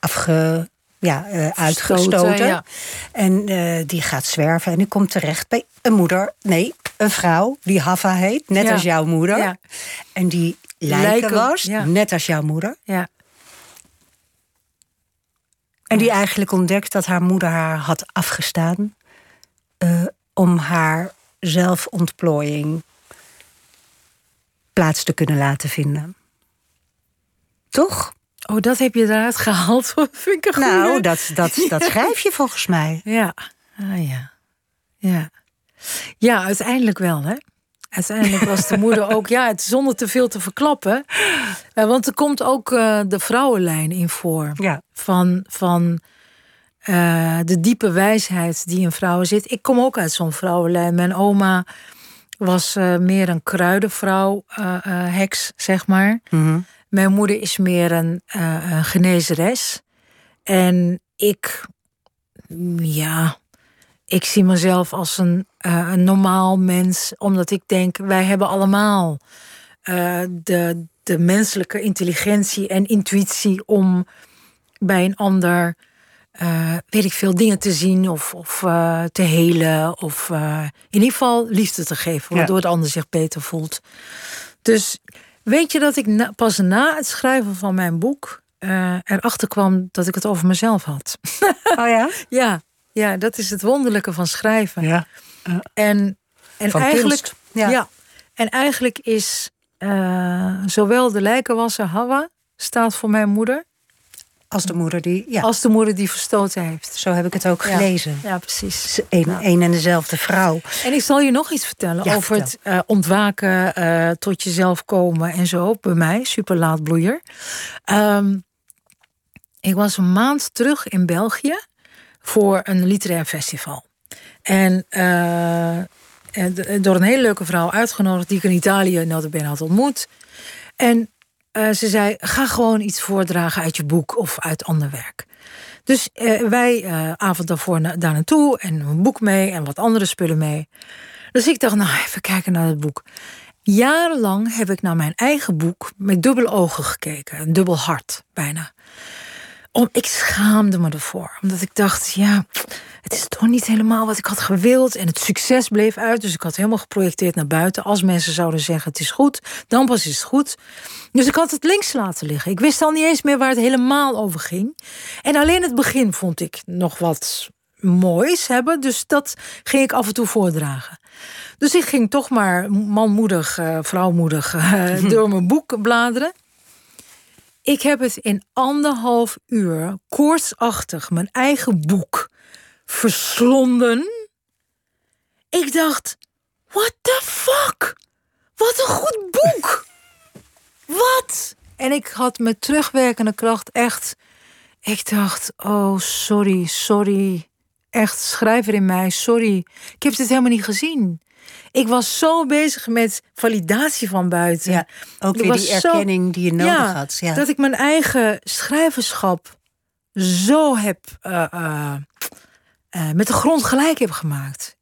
afge, ja, eh, uitgestoten. En eh, die gaat zwerven en die komt terecht bij een moeder, nee, een vrouw die Hava heet, net als jouw moeder. En die lijken, was, net als jouw moeder. Ja. En die eigenlijk ontdekt dat haar moeder haar had afgestaan eh, om haar zelfontplooiing plaats te kunnen laten vinden. Toch? Oh, dat heb je eruit gehaald. Vind ik een goeie. Nou, dat, dat, dat schrijf je volgens mij. Ja, ah ja. Ja. Ja, uiteindelijk wel, hè? Uiteindelijk was de moeder ook, ja, het zonder te veel te verklappen. Eh, want er komt ook eh, de vrouwenlijn in voor. Ja. Van, van eh, de diepe wijsheid die in vrouwen zit. Ik kom ook uit zo'n vrouwenlijn. Mijn oma was eh, meer een kruidenvrouw, eh, heks, zeg maar. Mijn moeder is meer een, een genezeres. En ik, ja, ik zie mezelf als een, een normaal mens, omdat ik denk, wij hebben allemaal de, de menselijke intelligentie en intuïtie om bij een ander, eh, weet ik veel, dingen te zien of, of eh, te helen. Of eh, in ieder geval liefde te geven, waardoor het ander zich beter voelt. Dus weet je dat ik na- pas na het schrijven van mijn boek erachter kwam dat ik het over mezelf had. Oh ja? Ja, ja, dat is het wonderlijke van schrijven. Ja. En En Van eigenlijk, kunst. Ja. En eigenlijk is zowel de lijkenwasser Hawa staat voor mijn moeder, Als de moeder die... Ja, als de moeder die verstoten heeft. zo heb ik het ook gelezen. Ja, precies. Is Een, en dezelfde vrouw. En ik zal je nog iets vertellen Ja, over het eh, ontwaken, eh, tot jezelf komen en zo. Bij mij, super laatbloeier. Ehm, ik was een maand terug in België voor een literair festival. En eh, door een hele leuke vrouw uitgenodigd... die ik in Italië notabene had ontmoet. En eh, ze zei, ga gewoon iets voordragen uit je boek of uit ander werk. Dus eh, wij eh, avond daarvoor daar naartoe en een boek mee en wat andere spullen mee. Dus ik dacht, nou, even kijken naar het boek. Jarenlang heb ik naar mijn eigen boek met dubbele ogen gekeken. Een dubbel hart, bijna. Om, ik schaamde me ervoor. Omdat ik dacht, ja, het is toch niet helemaal wat ik had gewild. En het succes bleef uit. Dus ik had helemaal geprojecteerd naar buiten. Als mensen zouden zeggen, het is goed, dan pas is het goed. Dus ik had het links laten liggen. Ik wist al niet eens meer waar het helemaal over ging. En alleen het begin vond ik nog wat moois hebben. Dus dat ging ik af en toe voordragen. Dus ik ging toch maar manmoedig, eh, vrouwmoedig eh, door mijn boek bladeren. Ik heb het in anderhalf uur koortsachtig mijn eigen boek verslonden. Ik dacht, what the fuck? Wat een goed boek! Wat? En ik had met terugwerkende kracht echt... Ik dacht, oh, sorry, sorry. Echt, schrijver in mij, sorry. Ik heb dit helemaal niet gezien. Ik was zo bezig met validatie van buiten. Ja, ook weer die zo- erkenning die je nodig had. Ja. Dat ik mijn eigen schrijverschap zo heb... eh, eh, eh, met de grond gelijk heb gemaakt.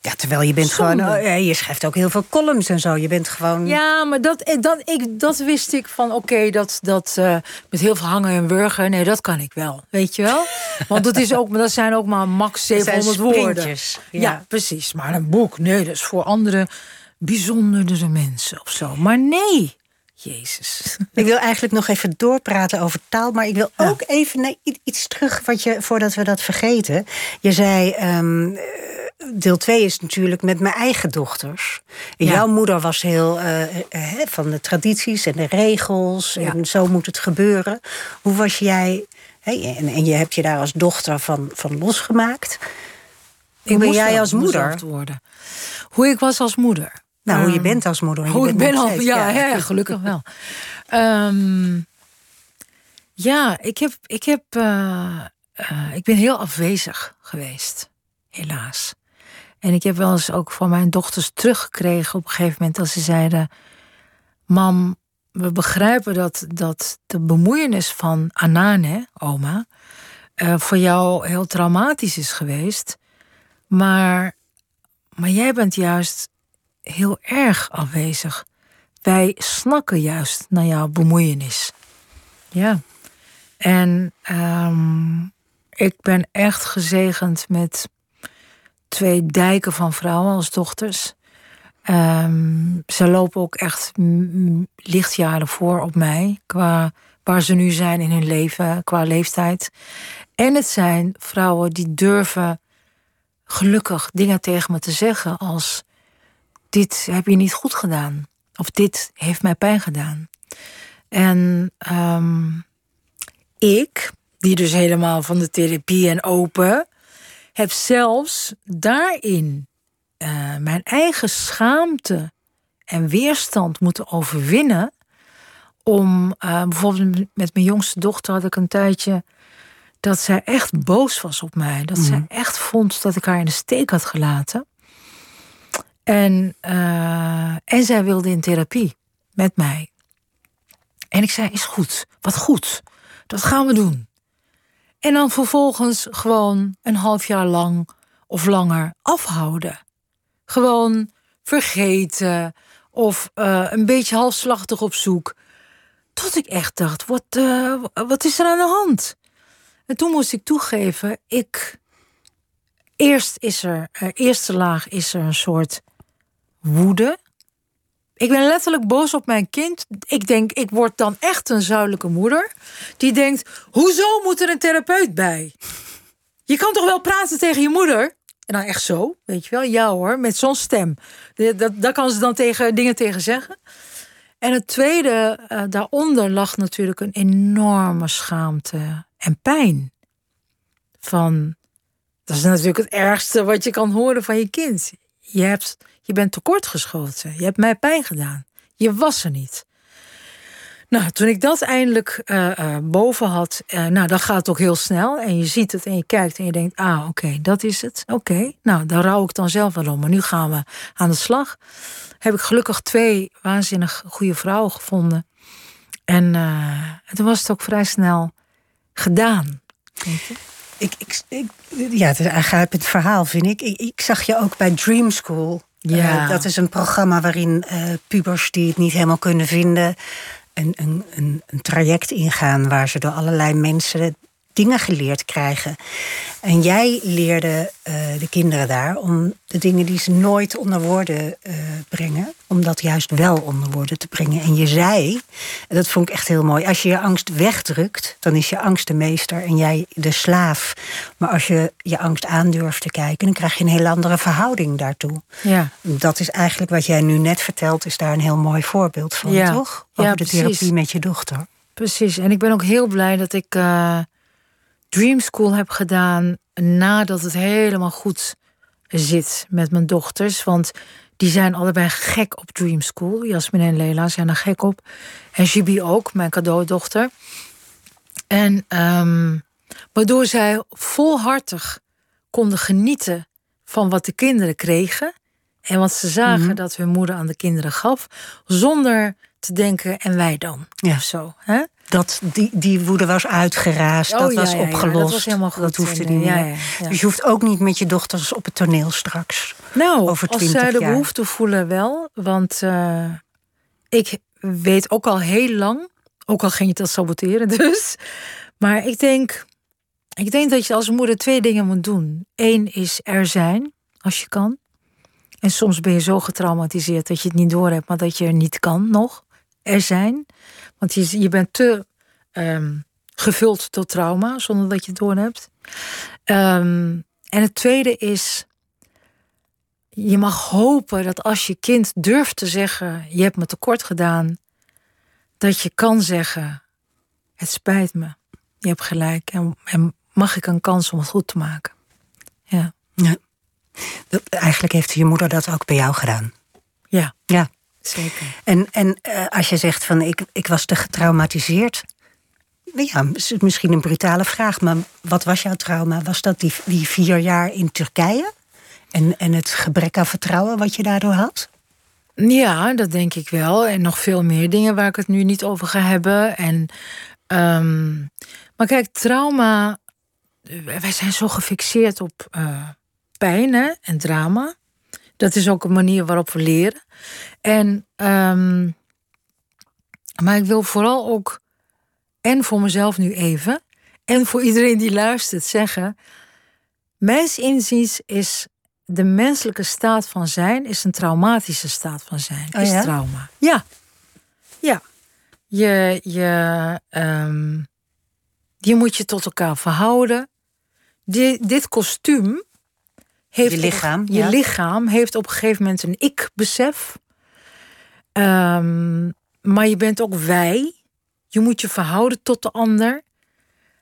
ja, terwijl je bent Zonde. gewoon... ja, je schrijft ook heel veel columns en zo. Je bent gewoon... Ja, maar dat, eh, dat, ik, dat wist ik van, oké, dat, dat eh, met heel veel hangen en wurgen, nee, dat kan ik wel. Weet je wel? Want dat, is ook, dat zijn ook maar max Het zijn 700 woorden. Ja. ja. precies. Maar een boek, nee, dat is voor andere bijzondere mensen of zo. Maar nee, Jezus. Ik wil eigenlijk nog even doorpraten over taal, maar ik wil ook even naar iets terug wat je, voordat we dat vergeten. Je zei, ehm, eh, deel 2 is natuurlijk met mijn eigen dochters. Ja. Jouw moeder was heel eh, eh, hè, van de tradities en de regels Ja. en zo moet het gebeuren. Hoe was jij, hè, en, en je hebt je daar als dochter van, van losgemaakt. Hoe ben jij als moeder? worden. Hoe ik was als moeder. Nou, hoe je Ehm, bent als moeder. Oh, ik ben al. steeds, Ja, ja. ja, gelukkig wel. Ehm, ja, ik heb. Ik, heb eh, eh, ik ben heel afwezig geweest, helaas. En ik heb wel eens ook van mijn dochters teruggekregen op een gegeven moment dat ze zeiden: Mam, we begrijpen dat, dat de bemoeienis van Anane, oma, eh, voor jou heel traumatisch is geweest. Maar, maar jij bent juist heel erg afwezig. Wij snakken juist naar jouw bemoeienis. Ja. En ehm, ik ben echt gezegend met twee dijken van vrouwen als dochters. Ehm, ze lopen ook echt lichtjaren voor op mij. Qua waar ze nu zijn in hun leven, qua leeftijd. En het zijn vrouwen die durven gelukkig dingen tegen me te zeggen als dit heb je niet goed gedaan. Of dit heeft mij pijn gedaan. En ehm, ik, die dus helemaal van de therapie en open, heb zelfs daarin eh, mijn eigen schaamte en weerstand moeten overwinnen. Om eh, bijvoorbeeld met mijn jongste dochter had ik een tijdje dat zij echt boos was op mij. Dat zij echt vond dat ik haar in de steek had gelaten. En, eh, en zij wilde in therapie met mij. En ik zei, is goed, wat goed, dat gaan we doen. En dan vervolgens gewoon een half jaar lang of langer afhouden. Gewoon vergeten of eh, een beetje halfslachtig op zoek. Tot ik echt dacht, wat, eh, wat is er aan de hand? En toen moest ik toegeven, ik... Eerst is er, eerste laag is er een soort woede. Ik ben letterlijk boos op mijn kind. Ik denk, ik word dan echt een zuidelijke moeder. Die denkt, hoezo moet er een therapeut bij? Je kan toch wel praten tegen je moeder? Nou, echt zo, weet je wel. Ja hoor, met zo'n stem. Dat, dat, daar kan ze dan tegen, dingen tegen zeggen. En het tweede, uh, daaronder lag natuurlijk een enorme schaamte en pijn. Van, dat is natuurlijk het ergste wat je kan horen van je kind. Je, hebt, je bent tekortgeschoten. Je hebt mij pijn gedaan. Je was er niet. Nou, toen ik dat eindelijk uh, uh, boven had, uh, nou, dan gaat het ook heel snel. En je ziet het en je kijkt en je denkt, ah, oké, dat is het. Oké, nou, daar rouw ik dan zelf wel om. Maar nu gaan we aan de slag. Heb ik gelukkig twee waanzinnig goede vrouwen gevonden. En, en toen was het ook vrij snel gedaan. Weet je? Ik, ik, ja, het is aangrijpend verhaal, vind ik. ik. ik. zag je ook bij Dream School. Ja. Uh, dat is een programma waarin uh, pubers die het niet helemaal kunnen vinden... Een, een, een, een, traject ingaan waar ze door allerlei mensen dingen geleerd krijgen. En jij leerde uh, de kinderen daar om de dingen die ze nooit onder woorden uh, brengen, om dat juist wel onder woorden te brengen. En je zei, en dat vond ik echt heel mooi, als je je angst wegdrukt, dan is je angst de meester en jij de slaaf. Maar als je je angst aandurft te kijken, dan krijg je een heel andere verhouding daartoe. Ja. Dat is eigenlijk wat jij nu net vertelt, is daar een heel mooi voorbeeld van, ja. toch? Over ja, de therapie met je dochter. Precies, en ik ben ook heel blij dat ik. Uh... Dream School heb gedaan nadat het helemaal goed zit met mijn dochters. Want die zijn allebei gek op Dream School. Jasmin en Leila zijn er gek op. En Jibi ook, mijn cadeaudochter. En um, waardoor zij volhartig konden genieten van wat de kinderen kregen. En wat ze zagen mm -hmm. dat hun moeder aan de kinderen gaf. Zonder te denken, en wij dan? Ja. Of zo. Hè? Dat die, die woede was uitgeraasd, oh, dat ja, was ja, ja, opgelost. dat was helemaal goed. Dat hoefde niet ja, meer. Dus je hoeft ook niet met je dochters op het toneel straks. Nou, over als 20 zij de behoefte voelen wel. Want uh, ik weet ook al heel lang, ook al ging je dat saboteren dus. Maar ik denk, ik denk dat je als moeder twee dingen moet doen. Eén is er zijn, als je kan. En soms ben je zo getraumatiseerd dat je het niet doorhebt, maar dat je er niet kan nog. Er zijn. Want je, je bent te um, gevuld door trauma, zonder dat je het doorhebt. Um, en het tweede is, je mag hopen dat als je kind durft te zeggen, je hebt me tekort gedaan, dat je kan zeggen, het spijt me, je hebt gelijk en, en mag ik een kans om het goed te maken. Ja. ja. Dat, eigenlijk heeft je moeder dat ook bij jou gedaan. Ja. Ja. Zeker. En, en uh, als je zegt van ik, ik was te getraumatiseerd. Ja, misschien een brutale vraag, maar wat was jouw trauma? Was dat die, die vier jaar in Turkije? En, en het gebrek aan vertrouwen wat je daardoor had? Ja, dat denk ik wel. En nog veel meer dingen waar ik het nu niet over ga hebben. En, um, maar kijk, trauma. Wij zijn zo gefixeerd op uh, pijn hè, en drama. Dat is ook een manier waarop we leren. En, um, maar ik wil vooral ook, en voor mezelf nu even, en voor iedereen die luistert, zeggen: Mijns inziens is de menselijke staat van zijn is een traumatische staat van zijn. Oh, is ja? trauma. Ja. Ja. Je, je, um, je moet je tot elkaar verhouden. Die, dit kostuum heeft je lichaam, op, je lichaam heeft op een gegeven moment een ik-besef. Um, maar je bent ook wij. Je moet je verhouden tot de ander.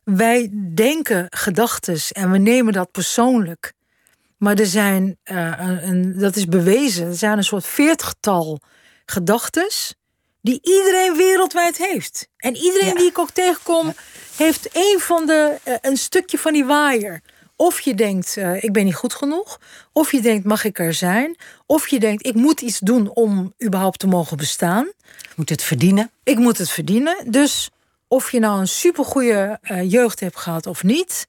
Wij denken gedachten en we nemen dat persoonlijk. Maar er zijn, uh, een, een, dat is bewezen, er zijn een soort veertigtal gedachten die iedereen wereldwijd heeft. En iedereen Ja. die ik ook tegenkom, heeft een van de, uh, een stukje van die waaier. Of je denkt, uh, ik ben niet goed genoeg. Of je denkt, mag ik er zijn? Of je denkt, ik moet iets doen om überhaupt te mogen bestaan. Je moet het verdienen. Ik moet het verdienen. Dus of je nou een supergoeie uh, jeugd hebt gehad of niet.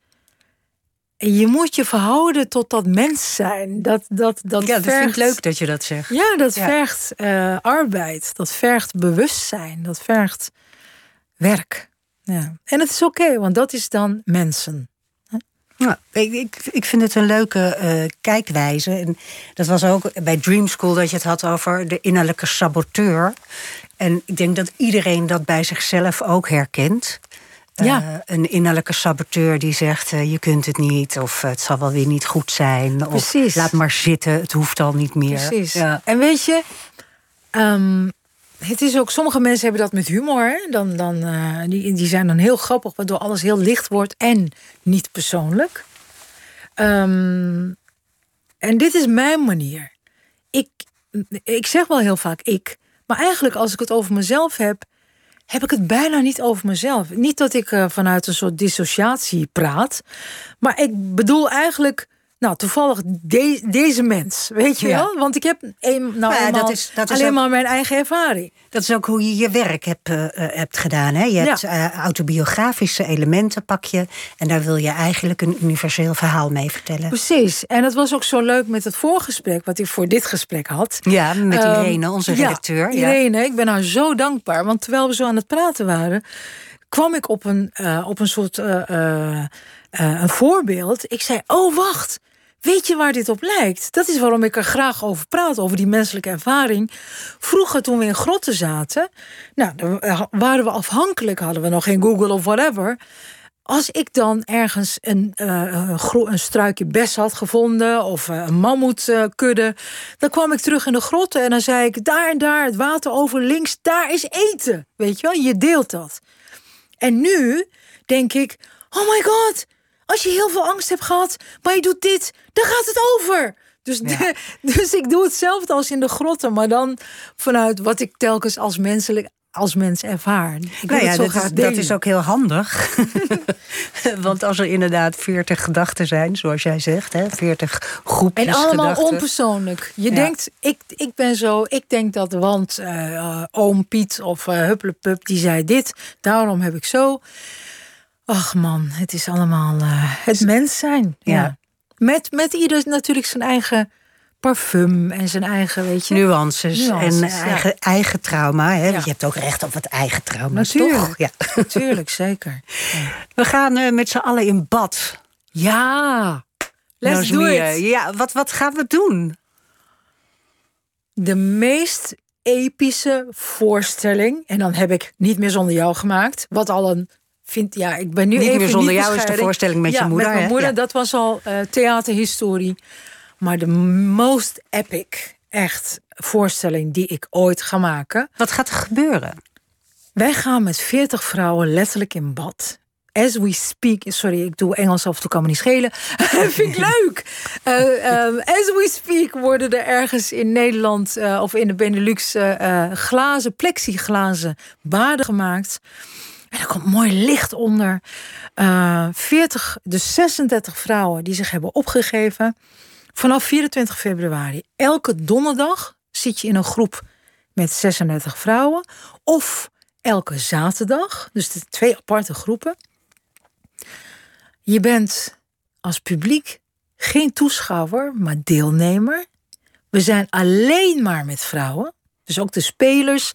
Je moet je verhouden tot dat mens zijn. Dat, dat, dat Ja, dat vergt, vind ik leuk dat je dat zegt. Ja, dat Ja. vergt uh, arbeid. Dat vergt bewustzijn. Dat vergt werk. Ja. En het is oké, okay, want dat is dan mensen. Ja, ik, ik, ik vind het een leuke uh, kijkwijze. En dat was ook bij Dream School dat je het had over de innerlijke saboteur. En ik denk dat iedereen dat bij zichzelf ook herkent. Ja. een innerlijke saboteur die zegt: eh, je kunt het niet, of het zal wel weer niet goed zijn. Precies. Of laat maar zitten, het hoeft al niet meer. Precies. Ja. En weet je, ehm, het is ook, sommige mensen hebben dat met humor. Dan, dan, eh, die, die zijn dan heel grappig, waardoor alles heel licht wordt en niet persoonlijk. Ehm, en dit is mijn manier. Ik, ik zeg wel heel vaak ik, maar eigenlijk als ik het over mezelf heb, heb ik het bijna niet over mezelf. Niet dat ik eh, vanuit een soort dissociatie praat, maar ik bedoel eigenlijk, nou toevallig de- deze mens, weet je Ja. wel? Want ik heb een, nou, Ja, dat is- dat is alleen ook- maar mijn eigen ervaring. Dat is ook hoe je je werk hebt, eh, eh, hebt gedaan. Hè? Je Ja. hebt eh, autobiografische elementen, pak je. En daar wil je eigenlijk een universeel verhaal mee vertellen. Precies. En het was ook zo leuk met het voorgesprek wat ik voor dit gesprek had. Ja, met Ehm, Irene, onze redacteur. Ja, Irene, ik ben haar zo dankbaar. Want terwijl we zo aan het praten waren, kwam ik op een, op een soort een voorbeeld. Ik zei: Oh, wacht. Weet je waar dit op lijkt? Dat is waarom ik er graag over praat, over die menselijke ervaring. Vroeger, toen we in grotten zaten, nou, dan eh, waren we afhankelijk, hadden we nog geen Google of whatever. Als ik dan ergens een, eh, gro- een struikje bes had gevonden of eh, een mammoetkudde, dan kwam ik terug in de grotten en dan zei ik: daar en daar, het water over links, daar is eten. Weet je wel, je deelt dat. En nu denk ik: oh my god, als je heel veel angst hebt gehad, maar je doet dit, dan gaat het over. Dus, de- dus ik doe hetzelfde als in de grotten, maar dan vanuit wat ik telkens als menselijk als mens ervaar. Ik Nou ja, zo dat, is, dat delen. is ook heel handig. Want als er inderdaad veertig gedachten zijn, zoals jij zegt, hè, 40 groepjes En allemaal gedachten. onpersoonlijk. Je Ja. denkt, ik, ik ben zo, ik denk dat, want eh, eh, oom Piet of uh, Hupplepup, die zei dit, daarom heb ik zo. Ach man, het is allemaal eh, het mens zijn. Ja. Ja. Met, met ieder natuurlijk zijn eigen parfum en zijn eigen, weet je. Nuances, Nuances, en ja. eigen, eigen trauma. Hè? Ja. Je hebt ook recht op het eigen trauma, Natuurlijk. toch? Ja. Natuurlijk, zeker. We gaan eh, met z'n allen in bad. Ja, let's do it. Ja, wat, wat gaan we doen? de meest epische voorstelling. En dan heb ik niet meer zonder jou gemaakt. Wat al een. Vind, ja, ik ben nu Niet even meer zonder jou is de voorstelling met ja, je moeder, Met mijn moeder, Ja. dat was al eh, theaterhistorie. Maar de most epic, echt, voorstelling die ik ooit ga maken. Wat gaat er gebeuren? Wij gaan met 40 vrouwen letterlijk in bad. As we speak, sorry, ik doe Engels af en toe kan me niet schelen. Vind ik leuk. Eh, ehm, as we speak worden er ergens in Nederland eh, of in de Benelux eh, eh, glazen, plexiglazen baden gemaakt. En er komt mooi licht onder. Eh 40, dus 36 vrouwen die zich hebben opgegeven. Vanaf 24 februari. Elke donderdag zit je in een groep met 36 vrouwen. Of elke zaterdag. Dus de twee aparte groepen. Je bent als publiek geen toeschouwer, maar deelnemer. We zijn alleen maar met vrouwen. Dus ook de spelers,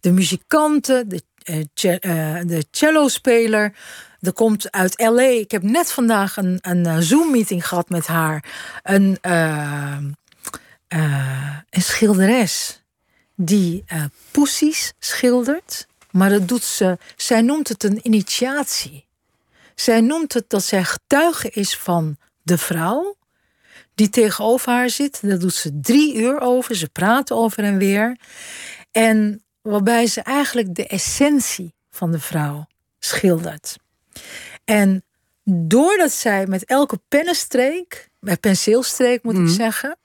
de muzikanten, de, de cello-speler. Er komt uit LA. Ik heb net vandaag een, een eh, Zoom-meeting gehad met haar. Een, eh, eh, schilderes die eh poesies schildert. Maar dat doet ze. Zij noemt het een initiatie. Zij noemt het dat zij getuige is van de vrouw die tegenover haar zit. Daar doet ze drie uur over. Ze praten over en weer. En waarbij ze eigenlijk de essentie van de vrouw schildert. En doordat zij met elke pennenstreek, met penseelstreek moet ik zeggen,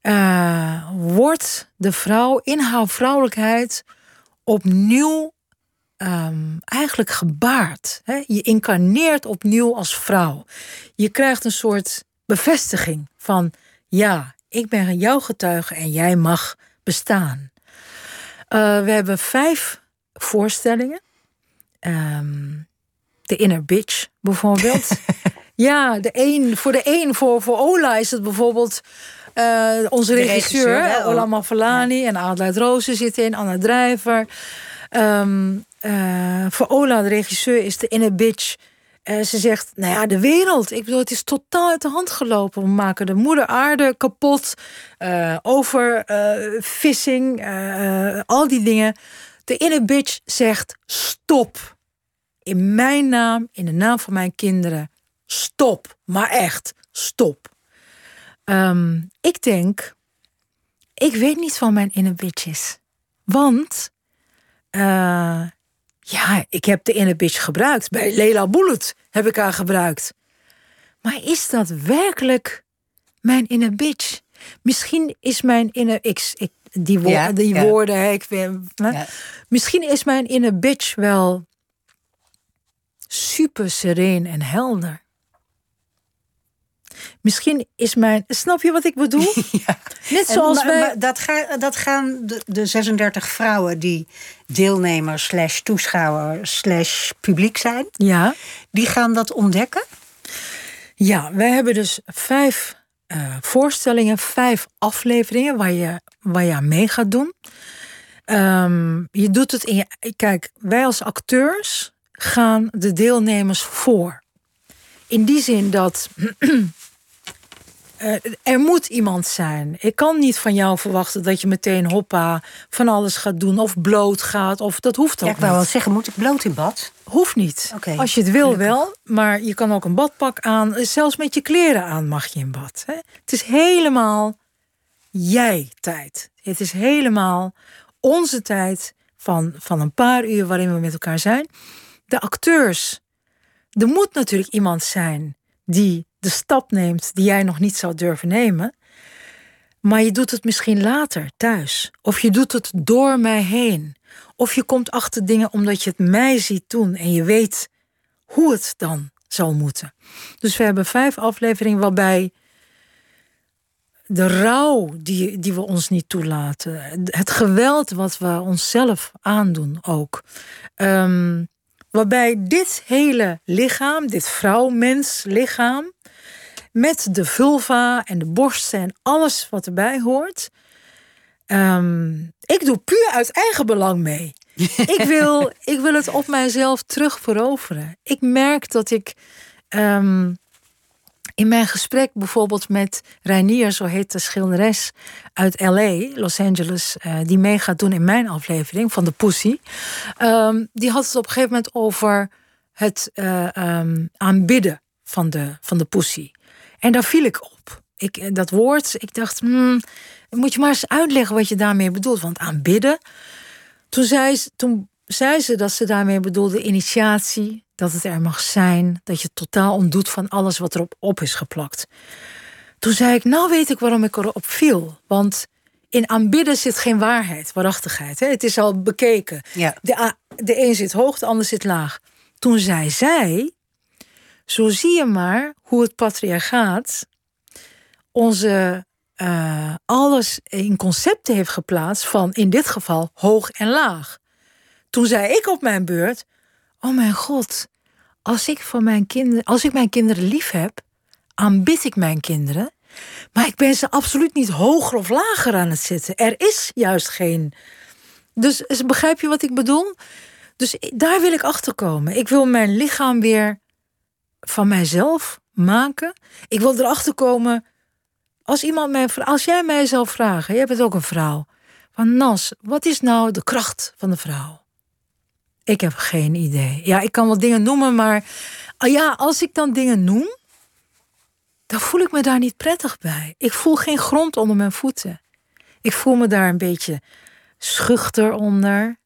eh, wordt de vrouw in haar vrouwelijkheid opnieuw ehm, eigenlijk gebaard. Hè? Je incarneert opnieuw als vrouw. Je krijgt een soort bevestiging van ja, ik ben jouw getuige en jij mag bestaan. Eh, we hebben vijf voorstellingen. Ehm, de Inner Bitch bijvoorbeeld. ja, de een, voor de een, voor, voor Ola is het bijvoorbeeld eh, onze De regisseur, regisseur, hè, Ola. Mafalani en Adelheid Rozen zitten in, Anna Drijver. Ehm, eh, voor Ola, de regisseur, is de Inner Bitch. Ze zegt, nou ja, de wereld. Ik bedoel, het is totaal uit de hand gelopen. We maken de moeder aarde kapot. eh over eh, eh, al die dingen. De Inner Bitch zegt, stop. in mijn naam, in de naam van mijn kinderen, stop. Maar echt, stop. Ehm, ik denk, ik weet niet van mijn inner bitches. Want, ja, ik heb de inner bitch gebruikt. Bij Leila Bullet heb ik haar gebruikt. Maar is dat werkelijk mijn inner bitch? Misschien is mijn inner... Ik, ik, die, wo Ja, die ja. woorden, hè, ik vind, hè. Ja. Misschien is mijn inner bitch wel super sereen en helder. Misschien is mijn. Snap je wat ik bedoel? Net En zoals maar- wij. maar dat, ga, dat gaan de, de 36 vrouwen die deelnemer slash toeschouwer slash publiek zijn, Ja, die gaan dat ontdekken. ja, wij hebben dus vijf eh, voorstellingen, vijf afleveringen waar je, waar je aan mee gaat doen. Ehm, je doet het in je. Kijk, wij als acteurs gaan de deelnemers voor. In die zin dat. Eh, er moet iemand zijn. Ik kan niet van jou verwachten dat je meteen hoppa van alles gaat doen of bloot gaat. Of dat hoeft ook Ja, ik wou wel zeggen, moet ik bloot in bad? Hoeft niet. Als je het wil wel, maar je kan ook een badpak aan. Zelfs met je kleren aan mag je in bad. Hè? Het is helemaal jij tijd. Het is helemaal onze tijd van, van een paar uur waarin we met elkaar zijn. De acteurs. Er moet natuurlijk iemand zijn die de stap neemt die jij nog niet zou durven nemen. Maar je doet het misschien later thuis. Of je doet het door mij heen. Of je komt achter dingen omdat je het mij ziet doen en je weet hoe het dan zal moeten. Dus we hebben vijf afleveringen waarbij de rouw die, die we ons niet toelaten, het geweld wat we onszelf aandoen ook. Ehm, waarbij dit hele lichaam, dit vrouw-mens lichaam, met de vulva en de borsten en alles wat erbij hoort. Ehm, ik doe puur uit eigen belang mee. ik, wil, ik wil het op mijzelf terug veroveren. Ik merk dat ik ehm, in mijn gesprek bijvoorbeeld met Reinier, zo heet de schilderes uit LA, Los Angeles, eh, die mee gaat doen in mijn aflevering van de Pussy. ehm, die had het op een gegeven moment over het ehm, aanbidden van de, van de Pussy. En daar viel ik op. Ik, eh, dat woord, ik dacht, hmm, moet je maar eens uitleggen wat je daarmee bedoelt. Want aanbidden, toen zei, ze, toen zei ze dat ze daarmee bedoelde initiatie, dat het er mag zijn, dat je totaal ontdoet van alles wat erop op is geplakt. Toen zei ik, nou weet ik waarom ik erop viel. Want in aanbidden zit geen waarheid, waarachtigheid. Hè? Het is al bekeken. Ja. De, de een zit hoog, de ander zit laag. Toen zei zij, zo zie je maar hoe het patriarchaat onze eh, alles in concepten heeft geplaatst van in dit geval hoog en laag. Toen zei ik op mijn beurt: Oh mijn god, als ik, van mijn kinderen, als ik mijn kinderen lief heb, aanbid ik mijn kinderen. Maar ik ben ze absoluut niet hoger of lager aan het zetten. Er is juist geen. Dus begrijp je wat ik bedoel? Dus daar wil ik achter komen. Ik wil mijn lichaam weer van mijzelf maken. Ik wil erachter komen. Als, iemand mij, als jij mij zou vragen, jij bent ook een vrouw. Van Nas, wat is nou de kracht van de vrouw? Ik heb geen idee. Ja, ik kan wel dingen noemen, maar ah ja, als ik dan dingen noem, dan voel ik me daar niet prettig bij. Ik voel geen grond onder mijn voeten. Ik voel me daar een beetje schuchter onder.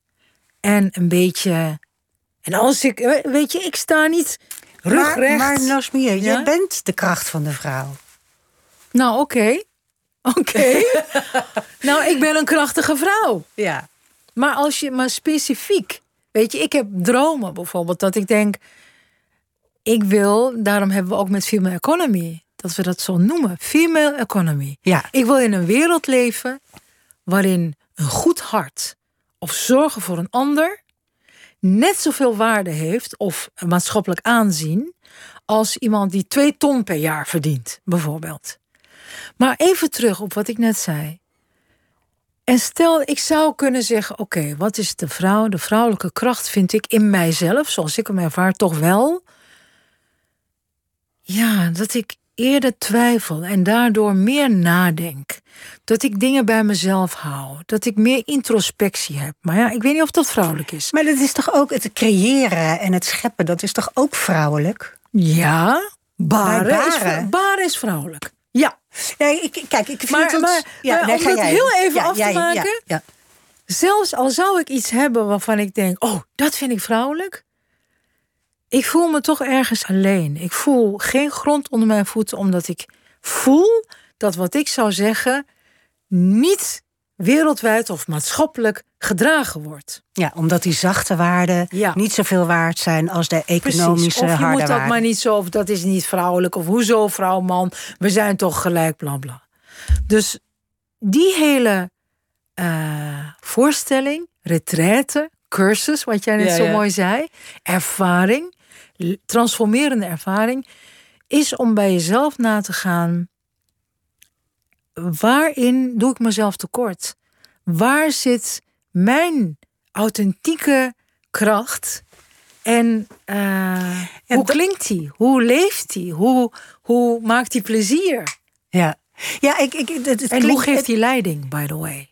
En een beetje. En als ik, eh, weet je, ik sta niet rugrecht. maar Nasmia, Ja? jij bent de kracht van de vrouw. Nou, oké. Oké. nou, ik ben een krachtige vrouw. Ja. Maar als je maar specifiek, weet je, ik heb dromen bijvoorbeeld dat ik denk, ik wil, daarom hebben we ook met female economy, dat we dat zo noemen, female economy. Ja. Ik wil in een wereld leven waarin een goed hart of zorgen voor een ander net zoveel waarde heeft of maatschappelijk aanzien als iemand die twee ton per jaar verdient, bijvoorbeeld. Maar even terug op wat ik net zei. En stel, ik zou kunnen zeggen: oké, wat is de vrouw? De vrouwelijke kracht vind ik in mijzelf, zoals ik hem ervaar, toch wel. Ja, dat ik eerder twijfel en daardoor meer nadenk. Dat ik dingen bij mezelf hou. Dat ik meer introspectie heb. Maar ja, ik weet niet of dat vrouwelijk is. Maar dat is toch ook het creëren en het scheppen, dat is toch ook vrouwelijk? Ja, baren, Bij Is, baren? vrou- baren is vrouwelijk. Ja, Nee, ik, kijk, ik vind Maar- het... maar- maar nee, om dat jij. heel even Ja, af te jij, ja, maken. Ja, zelfs al zou ik iets hebben waarvan ik denk: oh, dat vind ik vrouwelijk. Ik voel me toch ergens alleen. Ik voel geen grond onder mijn voeten, omdat ik voel dat wat ik zou zeggen niet wereldwijd of maatschappelijk gedragen wordt. Ja, omdat die zachte waarden Ja. niet zoveel waard zijn als de economische Precies. Of je harde moet dat waarden. maar niet zo, of dat is niet vrouwelijk, of hoezo vrouw, man, we zijn toch gelijk, bla bla. Dus die hele eh, voorstelling, retraite, cursus, wat jij net Ja, zo ja. mooi zei, ervaring, transformerende ervaring, is om bij jezelf na te gaan. Waarin doe ik mezelf tekort? Waar zit mijn authentieke kracht? En eh, hoe klinkt die? Hoe leeft die? Hoe, hoe maakt die plezier? Ja, ja ik, ik, het, het En klinkt, hoe geeft die leiding, by the way?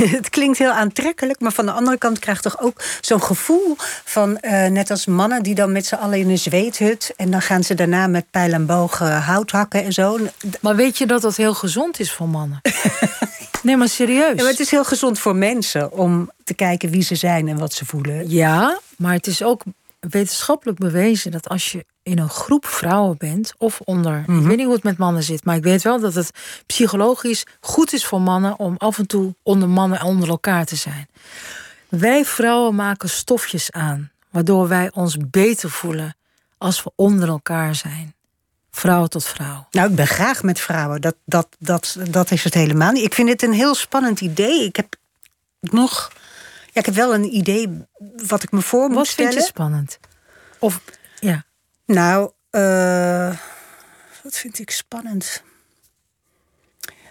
het klinkt heel aantrekkelijk, maar van de andere kant krijg je toch ook zo'n gevoel van, eh, net als mannen die dan met z'n allen in een zweethut en dan gaan ze daarna met pijl en boog eh, hout hakken en zo. Maar weet je dat dat heel gezond is voor mannen? nee, maar serieus. Ja, maar het is heel gezond voor mensen om te kijken wie ze zijn en wat ze voelen. Ja, maar het is ook wetenschappelijk bewezen dat als je in een groep vrouwen bent of onder, ik weet niet hoe het met mannen zit, maar ik weet wel dat het psychologisch goed is voor mannen om af en toe onder mannen en onder elkaar te zijn. Wij vrouwen maken stofjes aan, waardoor wij ons beter voelen als we onder elkaar zijn. Vrouw tot vrouw. Nou, ik ben graag met vrouwen. Dat, dat, dat, dat is het helemaal niet. Ik vind het een heel spannend idee. Ik heb nog. Ja, ik heb wel een idee wat ik me voor moet Wat stellen. vind je spannend? Of ja. Nou, eh, wat vind ik spannend?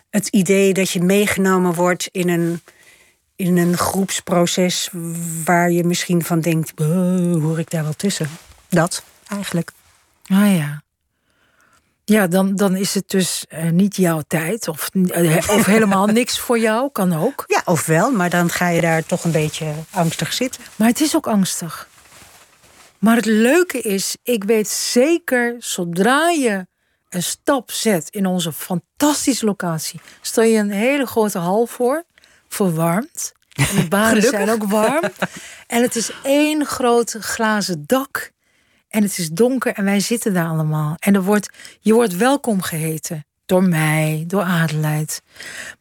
Het idee dat je meegenomen wordt in een, in een groepsproces waar je misschien van denkt: "Eh, hoor ik daar wel tussen? Dat eigenlijk. Ah ja. Ja, dan, dan is het dus eh, niet jouw tijd. Of, eh, of helemaal niks voor jou, kan ook. Ja, ofwel, maar dan ga je daar toch een beetje angstig zitten. Maar het is ook angstig. Maar het leuke is, ik weet zeker, zodra je een stap zet in onze fantastische locatie, stel je een hele grote hal voor, verwarmd. En de banen zijn ook warm. En het is één groot glazen dak. En het is donker en wij zitten daar allemaal. En er wordt, je wordt welkom geheten. Door mij, door Adelheid.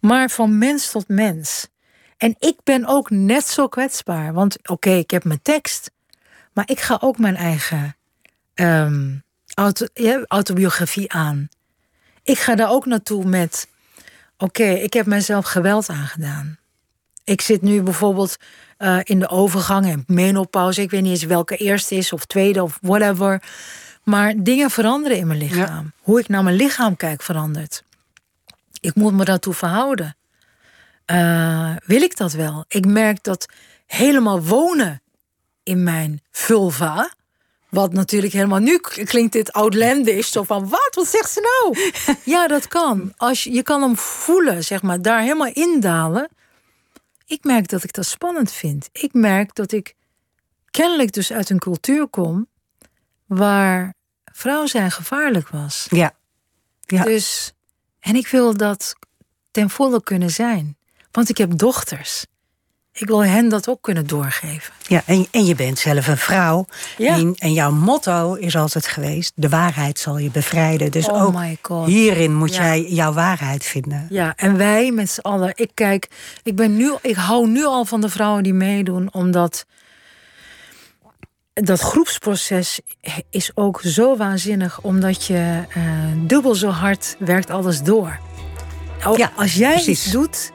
Maar van mens tot mens. En ik ben ook net zo kwetsbaar. Want oké, ik heb mijn tekst. Maar ik ga ook mijn eigen ehm, autobiografie aan. Ik ga daar ook naartoe met... Oké, ik heb mijzelf geweld aangedaan. Ik zit nu bijvoorbeeld eh, in de overgang en menopauze. Ik weet niet eens welke eerste is of tweede of whatever. Maar dingen veranderen in mijn lichaam. Hoe ik naar mijn lichaam kijk verandert. Ik moet me daartoe verhouden. Eh, wil ik dat wel? Ik merk dat helemaal wonen in mijn vulva. Wat natuurlijk helemaal nu klinkt dit outlandish. Zo van, wat? Wat zegt ze nou? ja, dat kan. Als je, je kan hem voelen, zeg maar, daar helemaal indalen. Ik merk dat ik dat spannend vind. Ik merk dat ik kennelijk dus uit een cultuur kom... waar vrouw zijn gevaarlijk was. Ja. Ja. Dus, en ik wil dat ten volle kunnen zijn. Want ik heb dochters. Ik wil hen dat ook kunnen doorgeven. Ja, en, en je bent zelf een vrouw. Ja. En, en jouw motto is altijd geweest: de waarheid zal je bevrijden. Dus Oh ook my God. hierin moet Ja. jij jouw waarheid vinden. Ja, en wij met z'n allen. Ik kijk, ik ben nu, ik hou nu al van de vrouwen die meedoen, omdat dat groepsproces is ook zo waanzinnig, omdat je eh, dubbel zo hard werkt alles door. Oh, Ja, als jij precies. iets doet,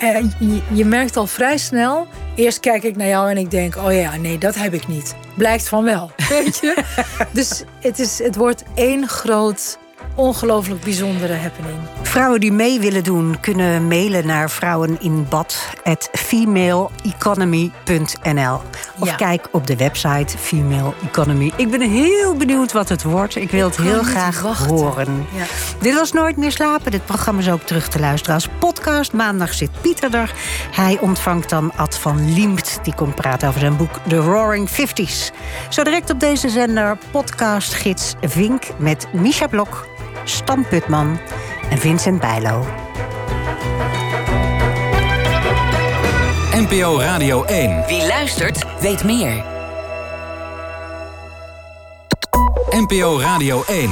en je, je merkt al vrij snel. Eerst kijk ik naar jou en ik denk, oh ja, nee, dat heb ik niet. Blijkt van wel, weet je. dus het, is, het wordt één groot ongelooflijk bijzondere happening. Vrouwen die mee willen doen kunnen mailen naar vrouweninbad@femaleeconomy.nl of Ja. kijk op de website Female Economy. Ik ben heel benieuwd wat het wordt. Ik wil het heel graag wachten. horen. Ja. Dit was Nooit meer slapen. Dit programma is ook terug te luisteren als podcast. Maandag zit Pieter er. Hij ontvangt dan Ad van Liemt. Die komt praten over zijn boek The Roaring Fifties. Zo direct op deze zender podcastgids Vink met Misha Blok, Stan Putman en Vincent Bijlo. NPO Radio 1. Wie luistert, weet meer. NPO Radio 1.